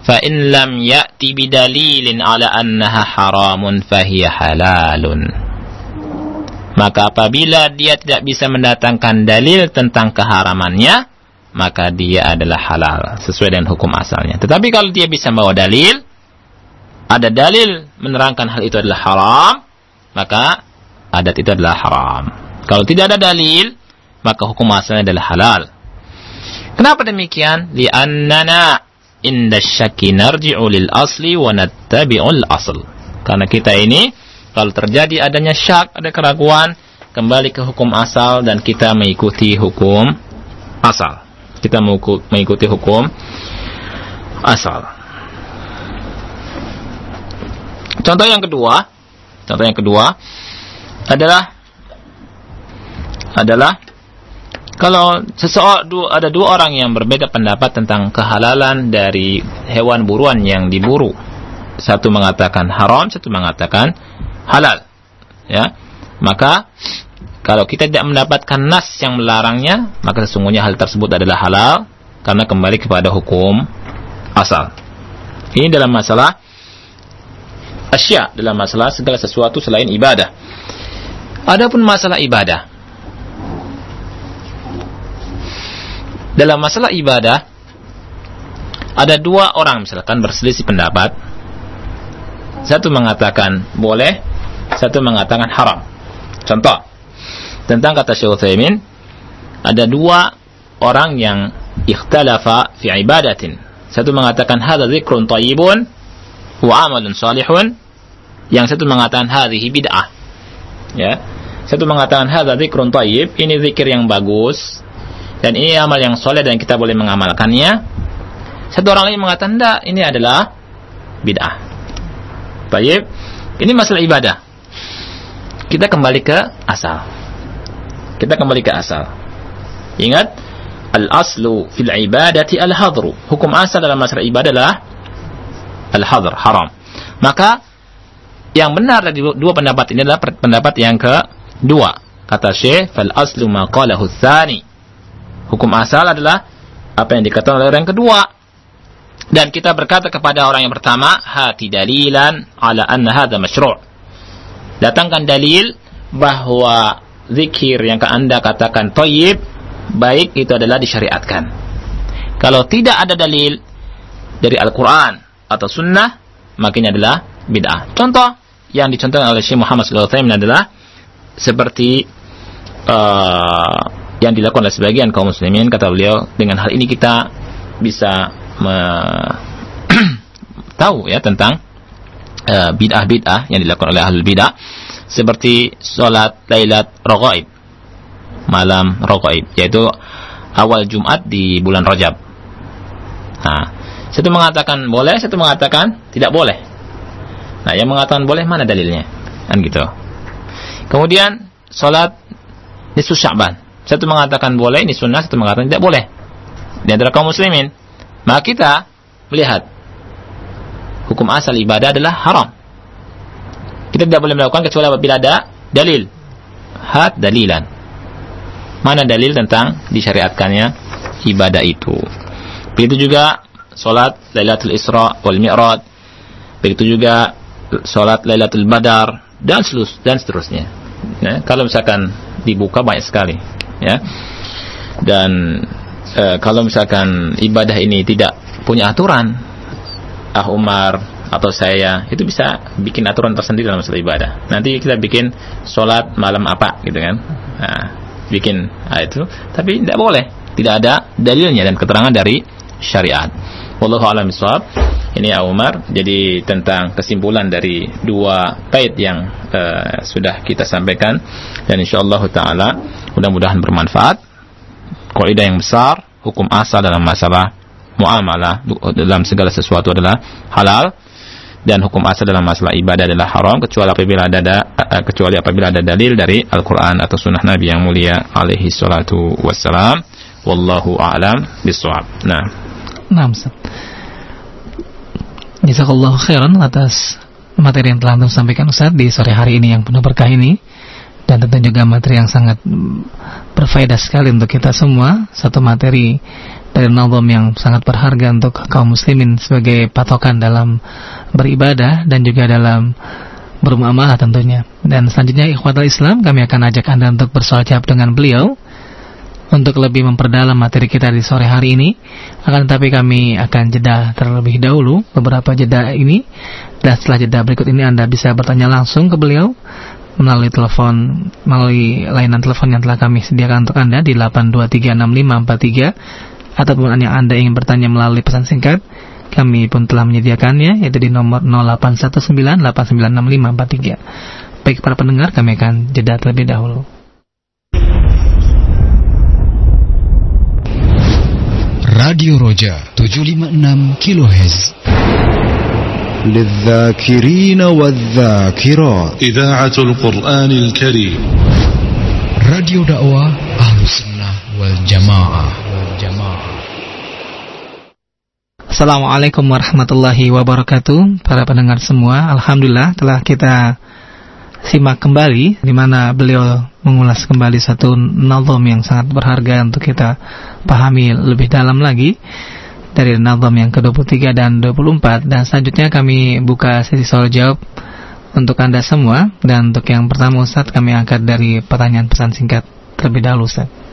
Fa in lam ya'ti bidalilin ala annaha haramun fahiya halalun. Maka apabila dia tidak bisa mendatangkan dalil tentang keharamannya, maka dia adalah halal sesuai dengan hukum asalnya. Tetapi kalau dia bisa bawa dalil, ada dalil menerangkan hal itu adalah haram, maka adat itu adalah haram. Kalau tidak ada dalil, maka hukum asalnya adalah halal. Kenapa demikian? Li'annana inda syaki narji'u lil asli wa nattabi'ul asl. Karena kita ini kalau terjadi adanya syak, ada keraguan, kembali ke hukum asal dan kita mengikuti hukum asal. Kita mengikuti hukum asal. Contoh yang kedua, contoh yang kedua adalah adalah kalau seseorang ada dua orang yang berbeda pendapat tentang kehalalan dari hewan buruan yang diburu. Satu mengatakan haram, satu mengatakan halal. Ya. Maka kalau kita tidak mendapatkan nas yang melarangnya, maka sesungguhnya hal tersebut adalah halal karena kembali kepada hukum asal. Ini dalam masalah asya dalam masalah segala sesuatu selain ibadah. Adapun masalah ibadah. Dalam masalah ibadah ada dua orang misalkan berselisih pendapat. Satu mengatakan boleh, satu mengatakan haram. Contoh tentang kata Syekh Utsaimin ada dua orang yang ikhtalafa fi ibadatin. Satu mengatakan hadza dzikrun thayyibun wa amalun salihun. Yang satu mengatakan hadhihi bid'ah. Ya. Satu mengatakan hadza dzikrun thayyib ini zikir yang bagus. Dan ini amal yang soleh dan kita boleh mengamalkannya. Satu orang lain mengatakan tidak ini adalah bid'ah. Baik ini masalah ibadah. Kita kembali ke asal kita kembali ke asal ingat al aslu fil ibadati al hadru hukum asal dalam masalah ibadah adalah al-hadr, haram. Maka yang benar dari dua pendapat ini adalah pendapat yang kedua. Kata Syekh, fal aslu ma qalahu tsani. Hukum asal adalah apa yang dikatakan oleh orang kedua. Dan kita berkata kepada orang yang pertama, hati dalilan ala anna hadha masyru'. Datangkan dalil bahwa zikir yang Anda katakan thayyib baik itu adalah disyariatkan. Kalau tidak ada dalil dari Al-Qur'an atau sunnah, maka ini adalah bid'ah. Contoh yang dicontohkan oleh Syekh Muhammad SAW adalah seperti uh, yang dilakukan oleh sebagian kaum muslimin kata beliau dengan hal ini kita bisa tahu ya tentang uh, bid'ah-bid'ah yang dilakukan oleh ahli bid'ah seperti sholat lailat rogaib malam rogaib yaitu awal Jumat di bulan Rajab. Nah, satu mengatakan boleh, satu mengatakan tidak boleh. Nah, yang mengatakan boleh mana dalilnya? Kan gitu. Kemudian salat nisfu Sya'ban. Satu mengatakan boleh, ini sunnah, satu mengatakan tidak boleh. Di antara kaum muslimin. Maka kita melihat hukum asal ibadah adalah haram. Kita tidak boleh melakukan kecuali apabila ada dalil. Hat dalilan. Mana dalil tentang disyariatkannya ibadah itu. Begitu juga solat Lailatul Isra wal Mi'raj. Begitu juga solat Lailatul Badar dan selus dan seterusnya. Ya, kalau misalkan dibuka banyak sekali, ya. Dan e, kalau misalkan ibadah ini tidak punya aturan, Ah Umar atau saya itu bisa bikin aturan tersendiri dalam masalah ibadah. Nanti kita bikin sholat malam apa gitu kan? Nah, bikin ah, itu, tapi tidak boleh, tidak ada dalilnya dan keterangan dari syariat. Wallahu a'lam bishawab. Ini ya Umar. Jadi tentang kesimpulan dari dua bait yang uh, sudah kita sampaikan dan insyaallah taala mudah-mudahan bermanfaat. Kaidah yang besar, hukum asal dalam masalah muamalah dalam segala sesuatu adalah halal dan hukum asal dalam masalah ibadah adalah haram kecuali apabila ada uh, kecuali apabila ada dalil dari Al-Qur'an atau sunnah Nabi yang mulia alaihi salatu wassalam wallahu a'lam bishawab. Nah, Nah, Ustaz. Jazakallah khairan atas materi yang telah Anda sampaikan Ustaz di sore hari ini yang penuh berkah ini dan tentu juga materi yang sangat berfaedah sekali untuk kita semua satu materi dari nazam yang sangat berharga untuk kaum muslimin sebagai patokan dalam beribadah dan juga dalam bermuamalah tentunya dan selanjutnya ikhwatul Islam kami akan ajak Anda untuk bersoal jawab dengan beliau untuk lebih memperdalam materi kita di sore hari ini. Akan tetapi kami akan jeda terlebih dahulu beberapa jeda ini dan setelah jeda berikut ini Anda bisa bertanya langsung ke beliau melalui telepon melalui layanan telepon yang telah kami sediakan untuk Anda di 8236543 ataupun yang Anda ingin bertanya melalui pesan singkat kami pun telah menyediakannya yaitu di nomor 0819896543. Baik para pendengar kami akan jeda terlebih dahulu. Radio Roja 756 kHz للذاكرين والذاكرات إذاعة القرآن الكريم Radio dakwah Ahlus Sunnah wal Jamaah wal Jamaah Assalamualaikum warahmatullahi wabarakatuh. Para pendengar semua Alhamdulillah telah kita simak kembali di mana beliau mengulas kembali satu nazam yang sangat berharga untuk kita pahami lebih dalam lagi dari nazam yang ke-23 dan 24 dan selanjutnya kami buka sesi soal jawab untuk Anda semua. Dan untuk yang pertama Ustaz kami angkat dari pertanyaan pesan singkat terlebih dahulu Ustaz.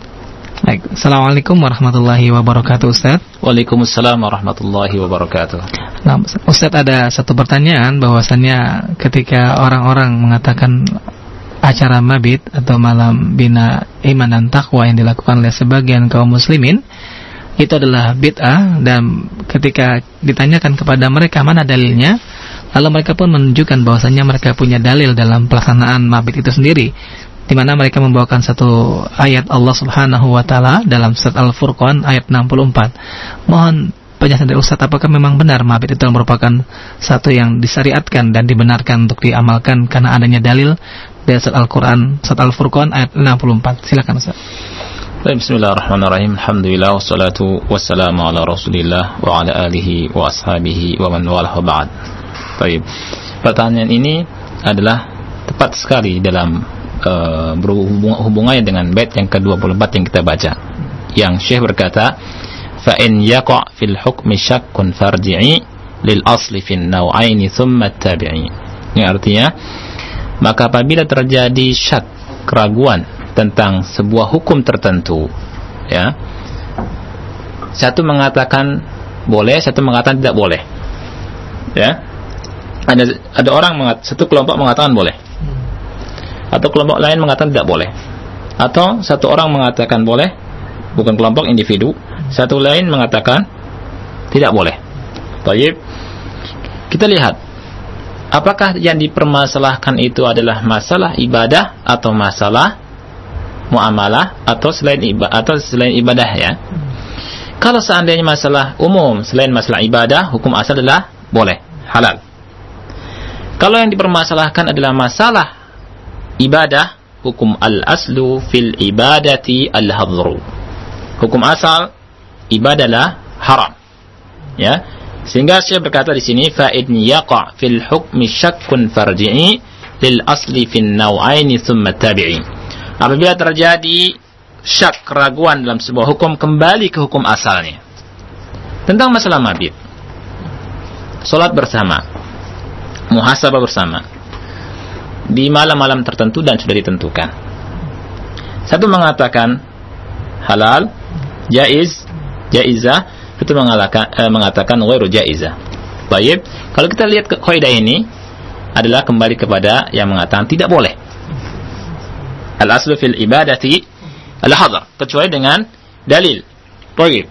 Baik, Assalamualaikum warahmatullahi wabarakatuh Ustaz. Waalaikumsalam warahmatullahi wabarakatuh. Nah, Ustaz ada satu pertanyaan bahwasannya ketika orang-orang mengatakan acara mabit atau malam bina iman dan takwa yang dilakukan oleh sebagian kaum muslimin itu adalah bid'ah dan ketika ditanyakan kepada mereka mana dalilnya lalu mereka pun menunjukkan bahwasanya mereka punya dalil dalam pelaksanaan mabit itu sendiri di mana mereka membawakan satu ayat Allah Subhanahu wa taala dalam surat Al-Furqan ayat 64. Mohon penjelasan dari Ustaz apakah memang benar mabit itu merupakan satu yang disyariatkan dan dibenarkan untuk diamalkan karena adanya dalil dari surat Al-Qur'an surat Al-Furqan ayat 64. Silakan Ustaz. Bismillahirrahmanirrahim. Alhamdulillah wassalatu wassalamu ala Rasulillah wa ala alihi wa ashabihi wa man walah ba'd. Baik. Pertanyaan ini adalah tepat sekali dalam uh, berhubungannya dengan bait yang ke-24 yang kita baca. Yang Syekh berkata, "Fa in yaqa fil hukmi syakkun farji'i lil asli fin naw'aini thumma tabi'i." Ini artinya maka apabila terjadi syak, keraguan tentang sebuah hukum tertentu ya satu mengatakan boleh satu mengatakan tidak boleh ya ada ada orang mengat, satu kelompok mengatakan boleh atau kelompok lain mengatakan tidak boleh atau satu orang mengatakan boleh bukan kelompok individu satu lain mengatakan tidak boleh Baik. kita lihat apakah yang dipermasalahkan itu adalah masalah ibadah atau masalah muamalah atau selain ibadah atau selain ibadah ya. Kalau seandainya masalah umum selain masalah ibadah, hukum asal adalah boleh, halal. Kalau yang dipermasalahkan adalah masalah ibadah, hukum al-aslu fil ibadati al-hadru. Hukum asal ibadahlah haram. Ya. Sehingga saya berkata di sini fa in yaqa fil hukmi syakkun farji'i lil asli fin naw'aini thumma tabi'i. Apabila terjadi syak keraguan dalam sebuah hukum kembali ke hukum asalnya. Tentang masalah mabit. Salat bersama. Muhasabah bersama. Di malam-malam tertentu dan sudah ditentukan. Satu mengatakan halal, jaiz, jaizah, itu mengatakan eh, mengatakan ghairu jaizah. Baik, kalau kita lihat ke kaidah ini adalah kembali kepada yang mengatakan tidak boleh al-aslu fil ibadati al-hadar kecuali dengan dalil. Baik.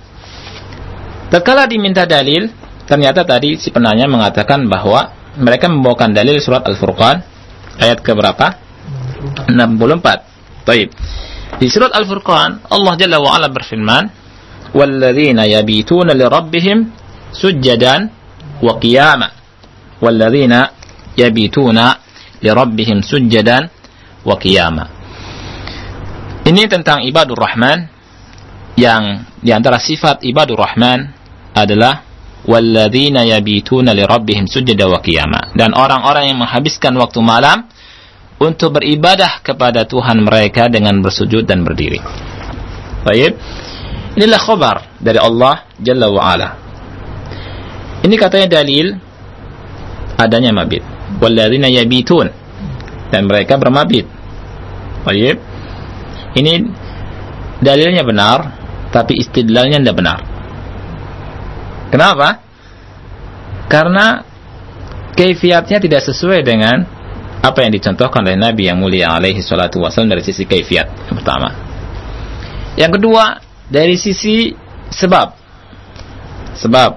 Tatkala diminta dalil, ternyata tadi si penanya mengatakan bahwa mereka membawakan dalil surat Al-Furqan ayat ke berapa? 64. Baik. Di surat Al-Furqan Allah Jalla wa Ala berfirman, "Walladzina yabituna lirabbihim sujjadan wa qiyama." Walladzina yabituna lirabbihim sujjadan wa qiyama. Ini tentang ibadur rahman yang di antara sifat ibadur rahman adalah walladzina yabituna lirabbihim sujada wa qiyama dan orang-orang yang menghabiskan waktu malam untuk beribadah kepada Tuhan mereka dengan bersujud dan berdiri. Baik. Inilah khabar dari Allah Jalla wa Ala. Ini katanya dalil adanya mabit. Walladzina yabitun dan mereka bermabit. Baik. Ini dalilnya benar, tapi istidlalnya tidak benar. Kenapa? Karena kaifiatnya tidak sesuai dengan apa yang dicontohkan oleh Nabi yang mulia alaihi salatu wasallam dari sisi kaifiat yang pertama. Yang kedua, dari sisi sebab. Sebab.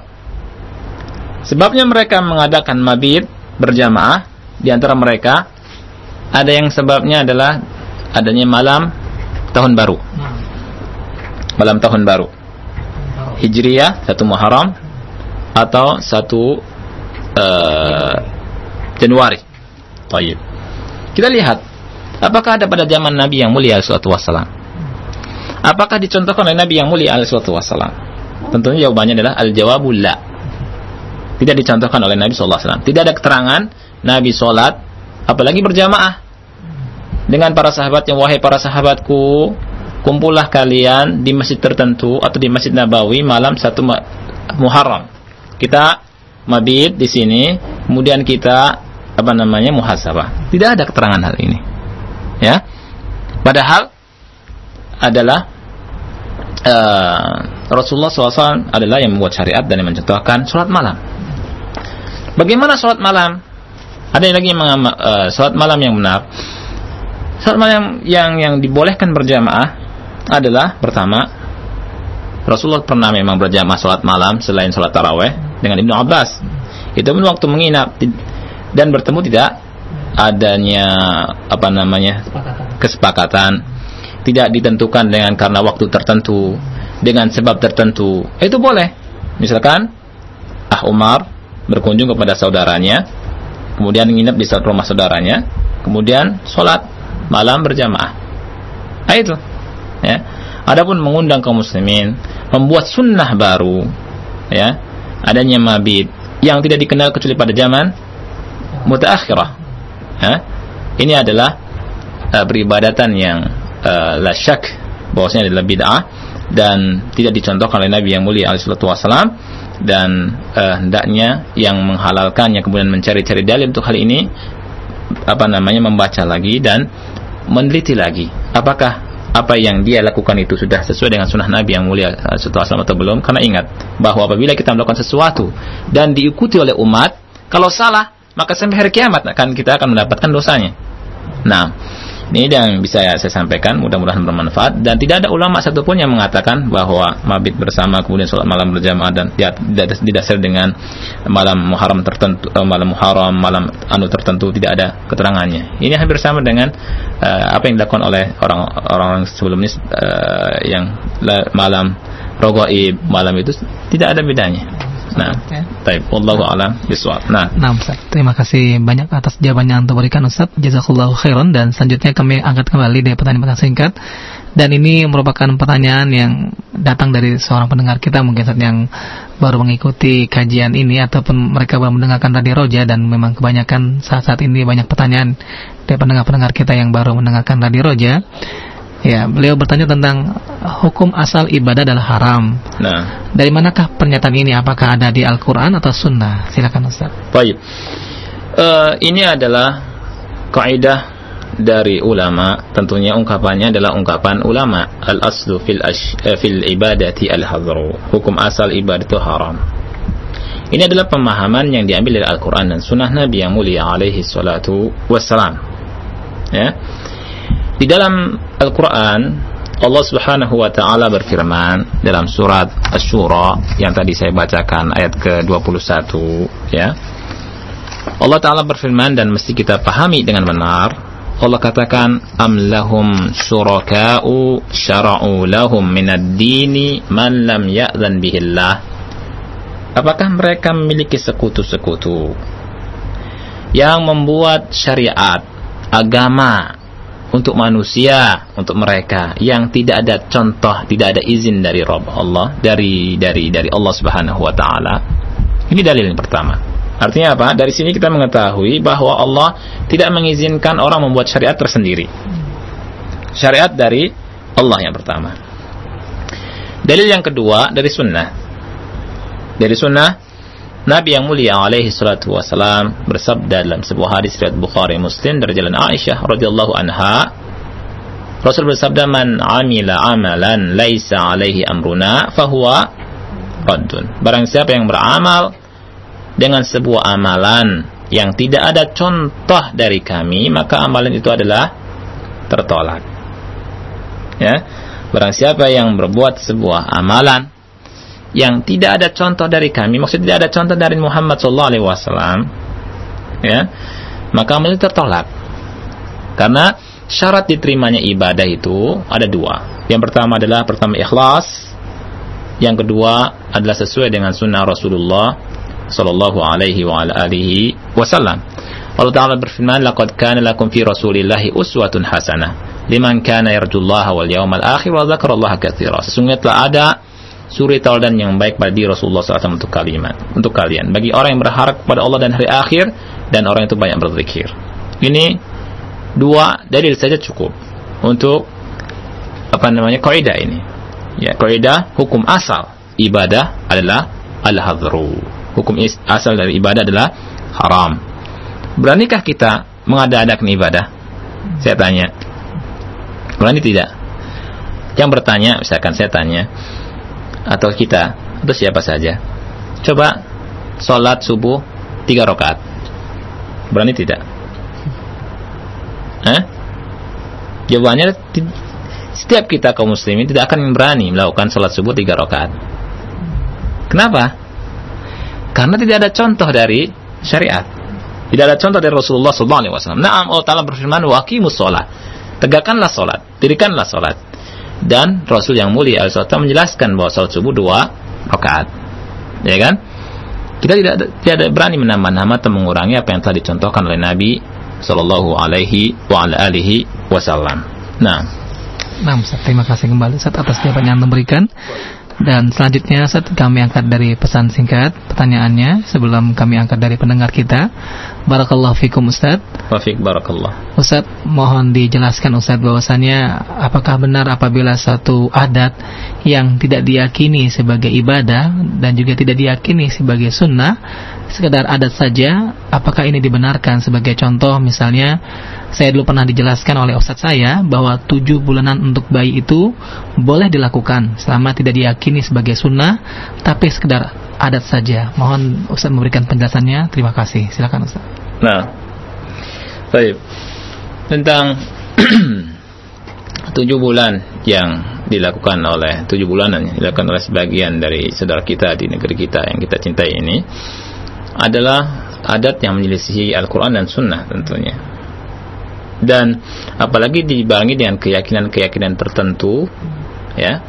Sebabnya mereka mengadakan mabit berjamaah di antara mereka ada yang sebabnya adalah adanya malam tahun baru. Malam tahun baru. Hijriyah satu Muharram atau satu uh, Januari. Tayyib. Kita lihat apakah ada pada zaman Nabi yang mulia sallallahu wasallam. Apakah dicontohkan oleh Nabi yang mulia sallallahu wasallam? Tentunya jawabannya adalah al-jawabul la. Tidak dicontohkan oleh Nabi sallallahu alaihi wasallam. Tidak ada keterangan Nabi salat apalagi berjamaah dengan para sahabat yang wahai para sahabatku kumpullah kalian di masjid tertentu atau di masjid Nabawi malam satu Muharram. Kita mabit di sini kemudian kita apa namanya muhasabah. Tidak ada keterangan hal ini. Ya. Padahal adalah uh, Rasulullah SAW adalah yang membuat syariat dan yang mencontohkan sholat malam. Bagaimana sholat malam? Ada yang lagi yang uh, sholat malam yang benar? Salat malam yang yang dibolehkan berjamaah adalah pertama Rasulullah pernah memang berjamaah salat malam selain salat taraweh dengan Ibnu Abbas. Itu pun waktu menginap dan bertemu tidak adanya apa namanya kesepakatan tidak ditentukan dengan karena waktu tertentu dengan sebab tertentu itu boleh misalkan Ah Umar berkunjung kepada saudaranya kemudian menginap di rumah saudaranya kemudian sholat malam berjamaah. Nah, itu. Ya. Adapun mengundang kaum muslimin, membuat sunnah baru, ya, adanya mabit yang tidak dikenal kecuali pada zaman mutaakhirah. Ya. Ini adalah uh, peribadatan yang uh, la syak bahwasanya adalah bid'ah dan tidak dicontohkan oleh Nabi yang mulia alaihi wasallam dan uh, hendaknya yang menghalalkannya kemudian mencari-cari dalil untuk hal ini apa namanya membaca lagi dan meneliti lagi apakah apa yang dia lakukan itu sudah sesuai dengan sunnah Nabi yang mulia setelah atau belum. Karena ingat bahwa apabila kita melakukan sesuatu dan diikuti oleh umat kalau salah maka sampai hari kiamat akan kita akan mendapatkan dosanya. Nah ini yang bisa saya sampaikan, mudah-mudahan bermanfaat dan tidak ada ulama satupun yang mengatakan bahwa mabit bersama kemudian sholat malam berjamaah dan tidak didasar dengan malam Muharram tertentu, eh, malam Muharram, malam anu tertentu tidak ada keterangannya. Ini hampir sama dengan uh, apa yang dilakukan oleh orang-orang sebelumnya uh, yang malam rogoib malam itu tidak ada bedanya. Nah, baik. Wallahu a'lam bishawab. Nah. Nah, Ustaz. Terima kasih banyak atas jawabannya yang berikan Ustaz. Jazakallahu khairan dan selanjutnya kami angkat kembali dari pertanyaan-pertanyaan singkat. Dan ini merupakan pertanyaan yang datang dari seorang pendengar kita mungkin saat yang baru mengikuti kajian ini ataupun mereka baru mendengarkan Radio Roja dan memang kebanyakan saat-saat ini banyak pertanyaan dari pendengar-pendengar kita yang baru mendengarkan Radio Roja. Ya, beliau bertanya tentang hukum asal ibadah adalah haram. Nah, dari manakah pernyataan ini? Apakah ada di Al-Qur'an atau Sunnah? Silakan Ustaz. Baik. Uh, ini adalah kaidah dari ulama, tentunya ungkapannya adalah ungkapan ulama. Al-aslu fil ash, uh, fil ibadati al-hadru. Hukum asal ibadah itu haram. Ini adalah pemahaman yang diambil dari Al-Quran dan Sunnah Nabi yang mulia alaihi salatu wassalam. Ya. Di dalam Al-Quran Allah Subhanahu wa taala berfirman dalam surat Asy-Syura yang tadi saya bacakan ayat ke-21 ya. Allah taala berfirman dan mesti kita pahami dengan benar. Allah katakan am lahum syuraka'u syara'u lahum minad dini man lam ya'zan bihillah. Apakah mereka memiliki sekutu-sekutu yang membuat syariat agama untuk manusia, untuk mereka yang tidak ada contoh, tidak ada izin dari Rabb Allah, dari dari dari Allah Subhanahu wa taala. Ini dalil yang pertama. Artinya apa? Dari sini kita mengetahui bahwa Allah tidak mengizinkan orang membuat syariat tersendiri. Syariat dari Allah yang pertama. Dalil yang kedua dari sunnah. Dari sunnah Nabi yang mulia alaihi salatu wasalam bersabda dalam sebuah hadis riwayat Bukhari Muslim dari jalan Aisyah radhiyallahu anha Rasul bersabda man amila amalan laisa alaihi amruna fahuwa raddun. Barang siapa yang beramal dengan sebuah amalan yang tidak ada contoh dari kami, maka amalan itu adalah tertolak. Ya. Barang siapa yang berbuat sebuah amalan yang tidak ada contoh dari kami, maksudnya tidak ada contoh dari Muhammad sallallahu alaihi wasallam, ya, maka itu tertolak. Karena syarat diterimanya ibadah itu ada dua. Yang pertama adalah pertama ikhlas, yang kedua adalah sesuai dengan sunnah Rasulullah sallallahu alaihi wa ala alihi wasallam. Allah Ta'ala berfirman, "Laqad kana lakum fi Rasulillahi uswatun hasanah liman kana yarjullaha wal yawmal akhir wa dzakarallaha katsira." Sesungguhnya telah ada suri tauladan yang baik pada diri Rasulullah SAW untuk kalimat, untuk kalian. Bagi orang yang berharap kepada Allah dan hari akhir dan orang itu banyak berzikir. Ini dua dalil saja cukup untuk apa namanya kaidah ini. Ya, kaidah hukum asal ibadah adalah al-hadru. Hukum asal dari ibadah adalah haram. Beranikah kita mengada-adakan ibadah? Saya tanya. Berani tidak? Yang bertanya, misalkan saya tanya, atau kita, atau siapa saja, coba sholat subuh tiga rakaat. Berani tidak? Eh? Jawabannya setiap kita kaum muslimin tidak akan berani melakukan sholat subuh tiga rakaat. Kenapa? Karena tidak ada contoh dari syariat. Tidak ada contoh dari Rasulullah SAW. Naam Allah Ta'ala berfirman, Waqimus sholat. Tegakkanlah sholat. Dirikanlah sholat. Dan Rasul yang mulia al menjelaskan bahwa sholat subuh dua rakaat. Ya kan? Kita tidak tidak berani menambah-nambah atau mengurangi apa yang telah dicontohkan oleh Nabi Sallallahu Alaihi wa alihi Wasallam. Nah, nah Ustaz, terima kasih kembali Ustaz atas jawaban yang memberikan. Dan selanjutnya Ustaz, kami angkat dari pesan singkat pertanyaannya sebelum kami angkat dari pendengar kita. Barakallahu fikum Ustaz. Wafik barakallah. Ustaz, mohon dijelaskan Ustaz bahwasannya apakah benar apabila satu adat yang tidak diyakini sebagai ibadah dan juga tidak diyakini sebagai sunnah sekedar adat saja, apakah ini dibenarkan sebagai contoh misalnya saya dulu pernah dijelaskan oleh ustadz saya bahwa tujuh bulanan untuk bayi itu boleh dilakukan selama tidak diyakini sebagai sunnah tapi sekedar adat saja. Mohon ustadz memberikan penjelasannya. Terima kasih. Silakan ustadz. Nah, baik. Tentang tujuh bulan yang dilakukan oleh tujuh bulanan yang dilakukan oleh sebagian dari saudara kita di negeri kita yang kita cintai ini adalah adat yang menyelisihi Al-Quran dan Sunnah tentunya dan apalagi dibarengi dengan keyakinan-keyakinan tertentu ya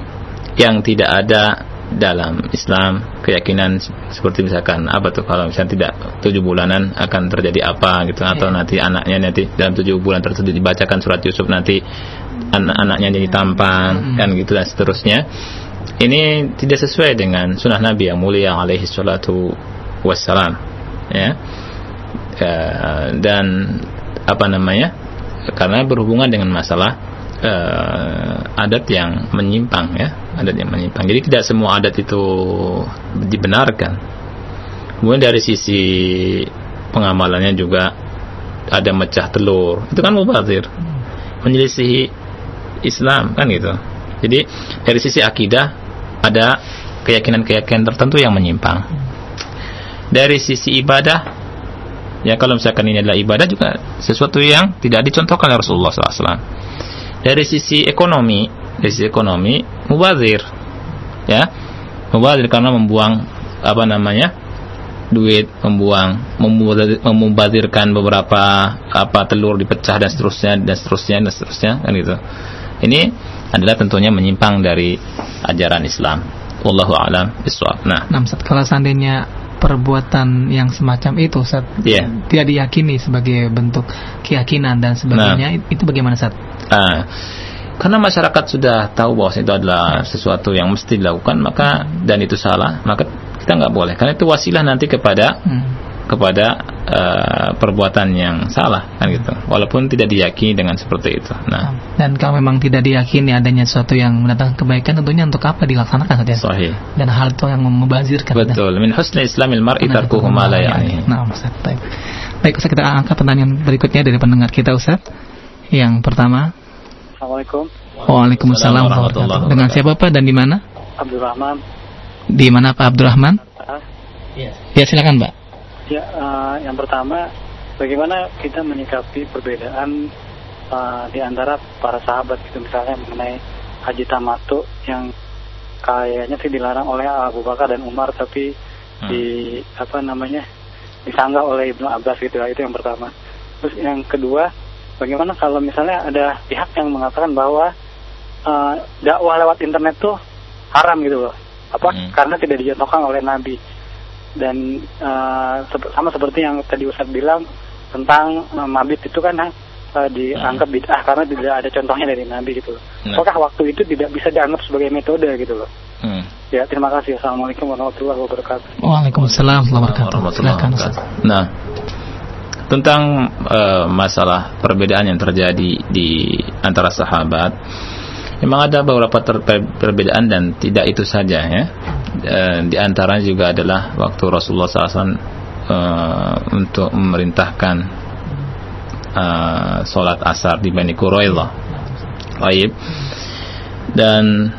yang tidak ada dalam Islam keyakinan seperti misalkan apa tuh kalau misalnya tidak tujuh bulanan akan terjadi apa gitu atau yeah. nanti anaknya nanti dalam tujuh bulan tersebut dibacakan surat Yusuf nanti anak-anaknya jadi tampan mm. kan gitu dan seterusnya ini tidak sesuai dengan sunnah Nabi yang mulia alaihi salatu wassalam ya uh, dan apa namanya karena berhubungan dengan masalah uh, adat yang menyimpang ya. Adat yang menyimpang. Jadi tidak semua adat itu dibenarkan. Kemudian dari sisi pengamalannya juga ada mecah telur. Itu kan mubazir. Menyelisihi Islam kan gitu. Jadi dari sisi akidah ada keyakinan-keyakinan tertentu yang menyimpang. Dari sisi ibadah ya kalau misalkan ini adalah ibadah juga sesuatu yang tidak dicontohkan oleh Rasulullah SAW dari sisi ekonomi dari sisi ekonomi mubazir ya. Mubazir karena membuang apa namanya duit membuang memubazirkan beberapa apa telur dipecah dan seterusnya dan seterusnya dan seterusnya kan gitu. Ini adalah tentunya menyimpang dari ajaran Islam. Wallahu alam bisawab nah. Nah kalau seandainya perbuatan yang semacam itu Ustaz yeah. tidak diyakini sebagai bentuk keyakinan dan sebagainya nah. itu bagaimana Ustaz? Uh, karena masyarakat sudah tahu bahwa itu adalah sesuatu yang mesti dilakukan maka dan itu salah maka kita nggak boleh karena itu wasilah nanti kepada hmm kepada uh, perbuatan yang salah kan gitu walaupun tidak diyakini dengan seperti itu nah dan kalau memang tidak diyakini adanya sesuatu yang mendatangkan kebaikan tentunya untuk apa dilaksanakan saja Sahih. dan hal itu yang membazirkan betul min husni islamil mar'i tarkuhu ma la ya'ni nah Ustaz baik baik Ustaz kita angkat pertanyaan berikutnya dari pendengar kita Ustaz yang pertama Assalamualaikum. Waalaikumsalam warahmatullahi wabarakatuh. Dengan siapa Pak dan di mana? Abdurrahman. Di mana Pak Abdurrahman? Ah, Ya silakan Pak. Ya, eh, yang pertama, bagaimana kita menyikapi perbedaan eh, di antara para sahabat gitu misalnya mengenai haji tamatu yang kayaknya sih dilarang oleh Abu Bakar dan Umar tapi di apa namanya disanggah oleh Ibnu Abbas gitu ya, itu yang pertama. Terus yang kedua, bagaimana kalau misalnya ada pihak yang mengatakan bahwa eh, dakwah lewat internet tuh haram gitu loh. Apa? Karena tidak dicontohkan oleh Nabi. Dan eh, sep- sama seperti yang tadi Ustadz bilang tentang eh, mabit itu kan eh, dianggap bid'ah karena tidak ada contohnya dari Nabi gitu loh. Nah. Apakah waktu itu tidak bisa dianggap sebagai metode gitu loh? Hmm. Ya, terima kasih. Assalamualaikum warahmatullahi wabarakatuh. Waalaikumsalam warahmatullahi wabarakatuh. Nah, tentang eh, masalah perbedaan yang terjadi di antara sahabat, memang ada beberapa ter- per- perbedaan dan tidak itu saja ya. Eh, di antaranya juga adalah waktu Rasulullah SAW eh, untuk memerintahkan eh, sholat asar di Bani Quraidah. Baik. Dan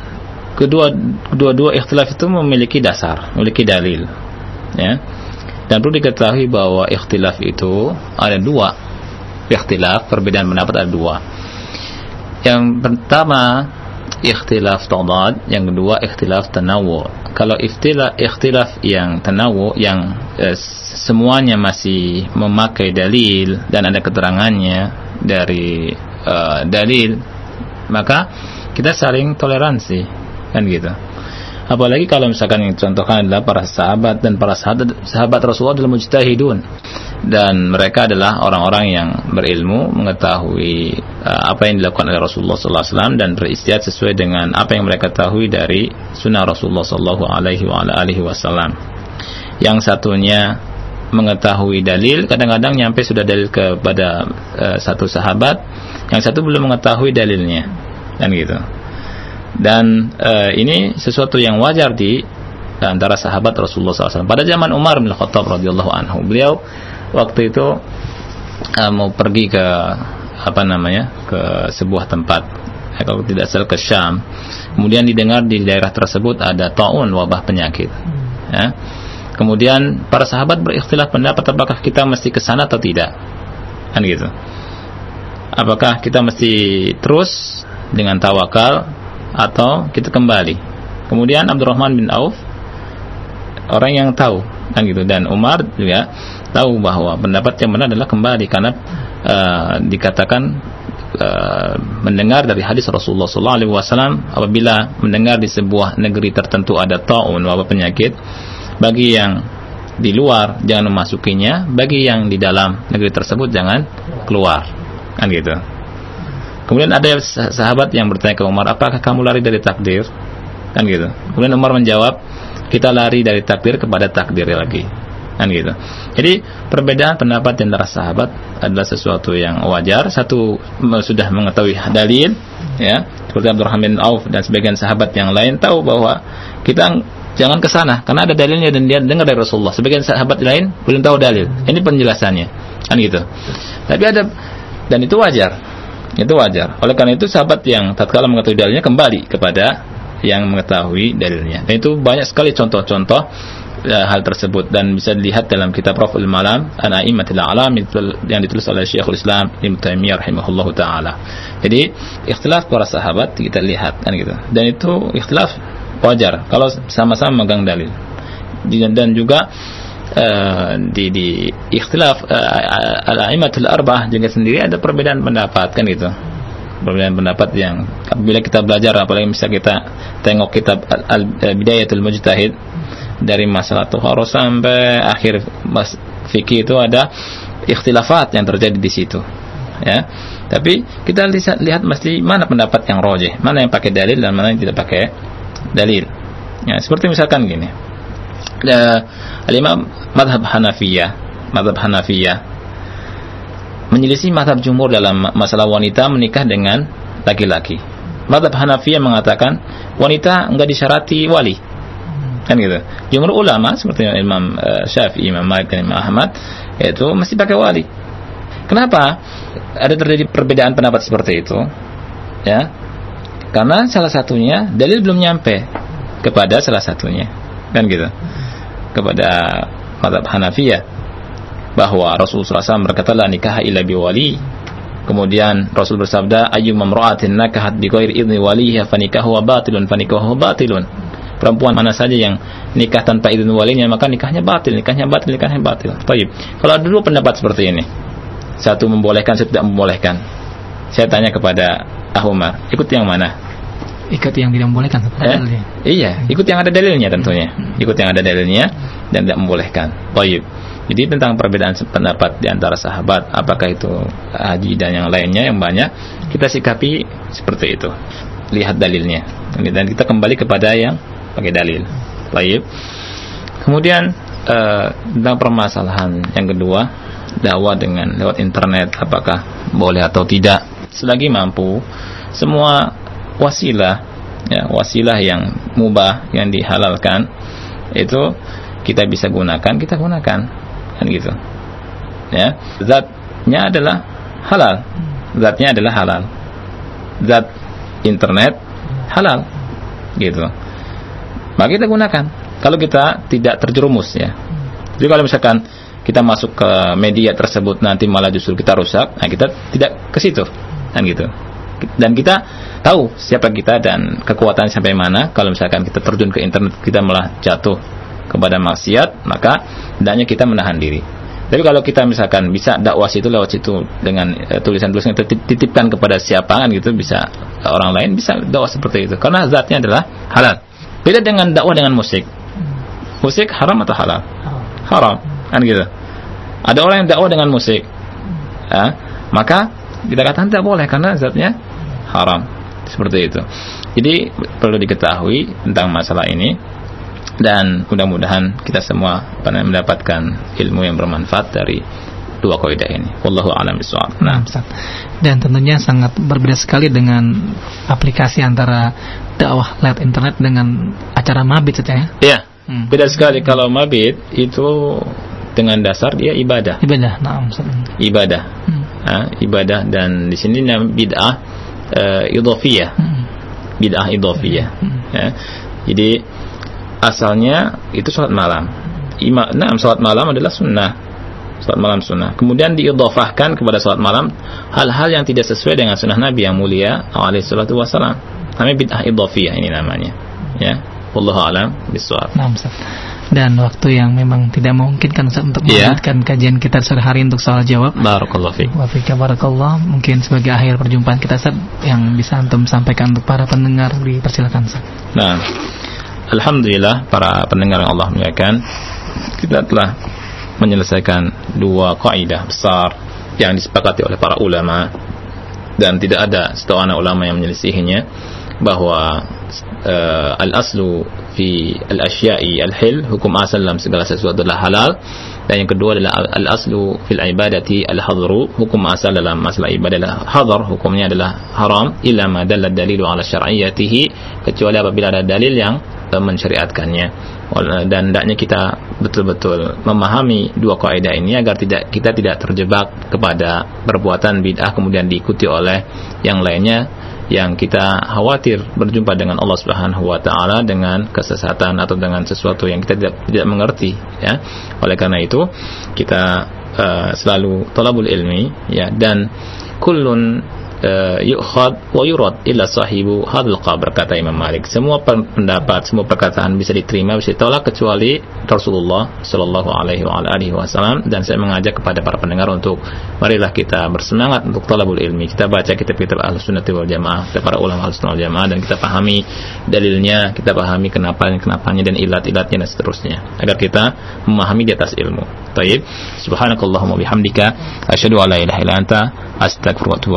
kedua kedua-dua ikhtilaf itu memiliki dasar, memiliki dalil. Ya. Dan perlu diketahui bahwa ikhtilaf itu ada dua. Ikhtilaf, perbedaan pendapat ada dua. Yang pertama ikhtilaf tadad, yang kedua ikhtilaf tanawu. Kalau ikhtilaf ikhtilaf yang tanawu yang eh, semuanya masih memakai dalil dan ada keterangannya dari eh, dalil, maka kita saling toleransi kan gitu. Apalagi kalau misalkan yang contohkan adalah para sahabat dan para sahabat, sahabat Rasulullah adalah mujtahidun. Dan mereka adalah orang-orang yang berilmu mengetahui uh, apa yang dilakukan oleh Rasulullah SAW dan beristihad sesuai dengan apa yang mereka ketahui dari sunnah Rasulullah SAW Alaihi Wasallam. Yang satunya mengetahui dalil, kadang-kadang nyampe sudah dalil kepada uh, satu sahabat, yang satu belum mengetahui dalilnya, kan gitu dan eh, ini sesuatu yang wajar di antara sahabat Rasulullah SAW. Pada zaman Umar bin Khattab radhiyallahu anhu, beliau waktu itu eh, mau pergi ke apa namanya ke sebuah tempat, eh, kalau tidak salah ke Syam. Kemudian didengar di daerah tersebut ada taun wabah penyakit. Ya. Kemudian para sahabat berikhtilaf pendapat apakah kita mesti ke sana atau tidak, kan gitu. Apakah kita mesti terus dengan tawakal atau kita kembali. Kemudian Abdurrahman bin Auf orang yang tahu. Kan gitu. Dan Umar juga tahu bahwa pendapat yang benar adalah kembali. Karena uh, dikatakan uh, mendengar dari hadis Rasulullah SAW apabila mendengar di sebuah negeri tertentu ada taun wabah penyakit bagi yang di luar jangan memasukinya. Bagi yang di dalam negeri tersebut jangan keluar. Kan gitu Kemudian ada sahabat yang bertanya ke Umar, apakah kamu lari dari takdir? Kan gitu. Kemudian Umar menjawab, kita lari dari takdir kepada takdir lagi. Kan gitu. Jadi perbedaan pendapat di antara sahabat adalah sesuatu yang wajar. Satu sudah mengetahui dalil, ya, seperti Abdurrahman bin Auf dan sebagian sahabat yang lain tahu bahwa kita jangan ke sana karena ada dalilnya dan dia dengar dari Rasulullah. Sebagian sahabat lain belum tahu dalil. Ini penjelasannya. Kan gitu. Tapi ada dan itu wajar itu wajar. Oleh karena itu sahabat yang tatkala mengetahui dalilnya kembali kepada yang mengetahui dalilnya. Dan itu banyak sekali contoh-contoh ya, hal tersebut dan bisa dilihat dalam kitab Raful Malam an A'immatil A'lam yang ditulis oleh Syekhul Islam Ibnu Taimiyah rahimahullah taala. Jadi ikhtilaf para sahabat kita lihat kan gitu. Dan itu ikhtilaf wajar kalau sama-sama megang dalil. Dan juga di di ikhtilaf uh, al-aimatul arba'ah juga sendiri ada perbedaan pendapat kan gitu. Perbedaan pendapat yang apabila kita belajar apalagi misalnya kita tengok kitab al-bidayatul mujtahid dari masalah tuharoh sampai akhir mas fikih itu ada ikhtilafat yang terjadi di situ. Ya. Tapi kita lihat, lihat mesti mana pendapat yang rojeh, mana yang pakai dalil dan mana yang tidak pakai dalil. Ya, seperti misalkan gini. Al-Imam Madhab Hanafiyah Madhab Hanafiyah menyelisih madhab jumhur dalam masalah wanita menikah dengan laki-laki. Madhab Hanafiyah mengatakan wanita enggak disyarati wali. Kan gitu. Jumhur ulama seperti Imam uh, Syafi'i, Imam Malik dan Imam Ahmad itu mesti pakai wali. Kenapa ada terjadi perbedaan pendapat seperti itu? Ya. Karena salah satunya dalil belum nyampe kepada salah satunya. Kan gitu. Kepada mazhab Hanafiyah bahwa Rasulullah SAW berkata la nikah illa biwali Kemudian Rasul bersabda ayu mamra'atin nakahat bi ghairi idzni waliha fanikahu batilun fanikahu batilun. Perempuan mana saja yang nikah tanpa izin walinya maka nikahnya batil, nikahnya batil, nikahnya batil. Baik. Kalau dulu pendapat seperti ini. Satu membolehkan, satu tidak membolehkan. Saya tanya kepada Ahumar, ikut yang mana? Ikut yang tidak membolehkan eh? Iya, ikut yang ada dalilnya tentunya. Ikut yang ada dalilnya dan tidak membolehkan. Baik. Jadi tentang perbedaan pendapat di antara sahabat, apakah itu haji dan yang lainnya yang banyak, kita sikapi seperti itu. Lihat dalilnya. Dan kita kembali kepada yang pakai dalil. Baik. Kemudian uh, tentang permasalahan yang kedua, dakwah dengan lewat internet apakah boleh atau tidak. Selagi mampu, semua wasilah ya, wasilah yang mubah yang dihalalkan itu kita bisa gunakan, kita gunakan kan gitu. Ya zatnya adalah halal. Zatnya adalah halal. Zat internet halal gitu. Maka kita gunakan. Kalau kita tidak terjerumus ya. Jadi kalau misalkan kita masuk ke media tersebut nanti malah justru kita rusak nah kita tidak ke situ kan gitu dan kita tahu siapa kita dan kekuatan sampai mana kalau misalkan kita terjun ke internet kita malah jatuh kepada maksiat, maka hendaknya kita menahan diri. Tapi kalau kita misalkan bisa dakwah itu lewat situ dengan tulisan-tulisan yang titipkan kepada siapa kan gitu bisa orang lain bisa dakwah seperti itu karena zatnya adalah halal. Beda dengan dakwah dengan musik. Musik haram atau halal? Haram. Kan gitu. Ada orang yang dakwah dengan musik. Ya, maka kita katakan tidak boleh karena zatnya haram. Seperti itu. Jadi perlu diketahui tentang masalah ini dan mudah-mudahan kita semua pernah mendapatkan ilmu yang bermanfaat dari dua kaidah ini. Wallahu a'lam bishawab. Nah, dan tentunya sangat berbeda sekali dengan aplikasi antara dakwah lewat internet dengan acara mabit saja ya. Iya. Hmm. Beda sekali kalau mabit itu dengan dasar dia ibadah. Ibadah, nah, Ibadah. Hmm. Nah, ibadah dan di sini bid'ah uh, idhofiyah. Bid'ah idhofiyah. Ya. Jadi asalnya itu sholat malam. Ima, nah, sholat malam adalah sunnah. Sholat malam sunnah. Kemudian diidofahkan kepada sholat malam hal-hal yang tidak sesuai dengan sunnah Nabi yang mulia alaihi salatu wassalam. Namanya bid'ah idofiyah ini namanya. Ya. Wallahu alam bisawab. Nah, dan waktu yang memang tidak memungkinkan untuk yeah. melanjutkan kajian kita sore hari untuk soal jawab. Barakallahu fiik. Wa fika barakallah. Mungkin sebagai akhir perjumpaan kita Ustaz yang bisa antum sampaikan untuk para pendengar dipersilakan Ustaz. Nah, Alhamdulillah para pendengar yang Allah muliakan kita telah menyelesaikan dua kaidah besar yang disepakati oleh para ulama dan tidak ada setahu anak ulama yang menyelisihinya bahwa uh, al-aslu fi al-asya'i al-hil hukum asal dalam segala sesuatu adalah halal. Dan yang kedua adalah al-aslu fil ibadati al-hadru hukum asal dalam masalah ibadah adalah hadar hukumnya adalah haram. Illa ma dalla dalilu ala syar'iyyatihi kecuali apabila ada dalil yang mensyariatkannya. Dan hendaknya kita betul-betul memahami dua kaidah ini agar tidak kita tidak terjebak kepada perbuatan bid'ah kemudian diikuti oleh yang lainnya yang kita khawatir berjumpa dengan Allah Subhanahu wa taala dengan kesesatan atau dengan sesuatu yang kita tidak tidak mengerti ya. Oleh karena itu kita uh, selalu talabul ilmi ya dan kullun yu'khad wa yurad sahibu qabr kata Imam Malik. Semua pendapat, semua perkataan bisa diterima, bisa ditolak kecuali Rasulullah sallallahu alaihi wasallam dan saya mengajak kepada para pendengar untuk marilah kita bersemangat untuk talabul ilmi. Kita baca kitab-kitab Ahlussunnah wal Jamaah, kita para ulama Ahlussunnah wal Jamaah dan kita pahami dalilnya, kita pahami kenapa dan kenapanya dan ilat-ilatnya dan seterusnya agar kita memahami di atas ilmu. Taib. Subhanakallahumma bihamdika asyhadu an la ilaha illa anta astaghfiruka wa atubu.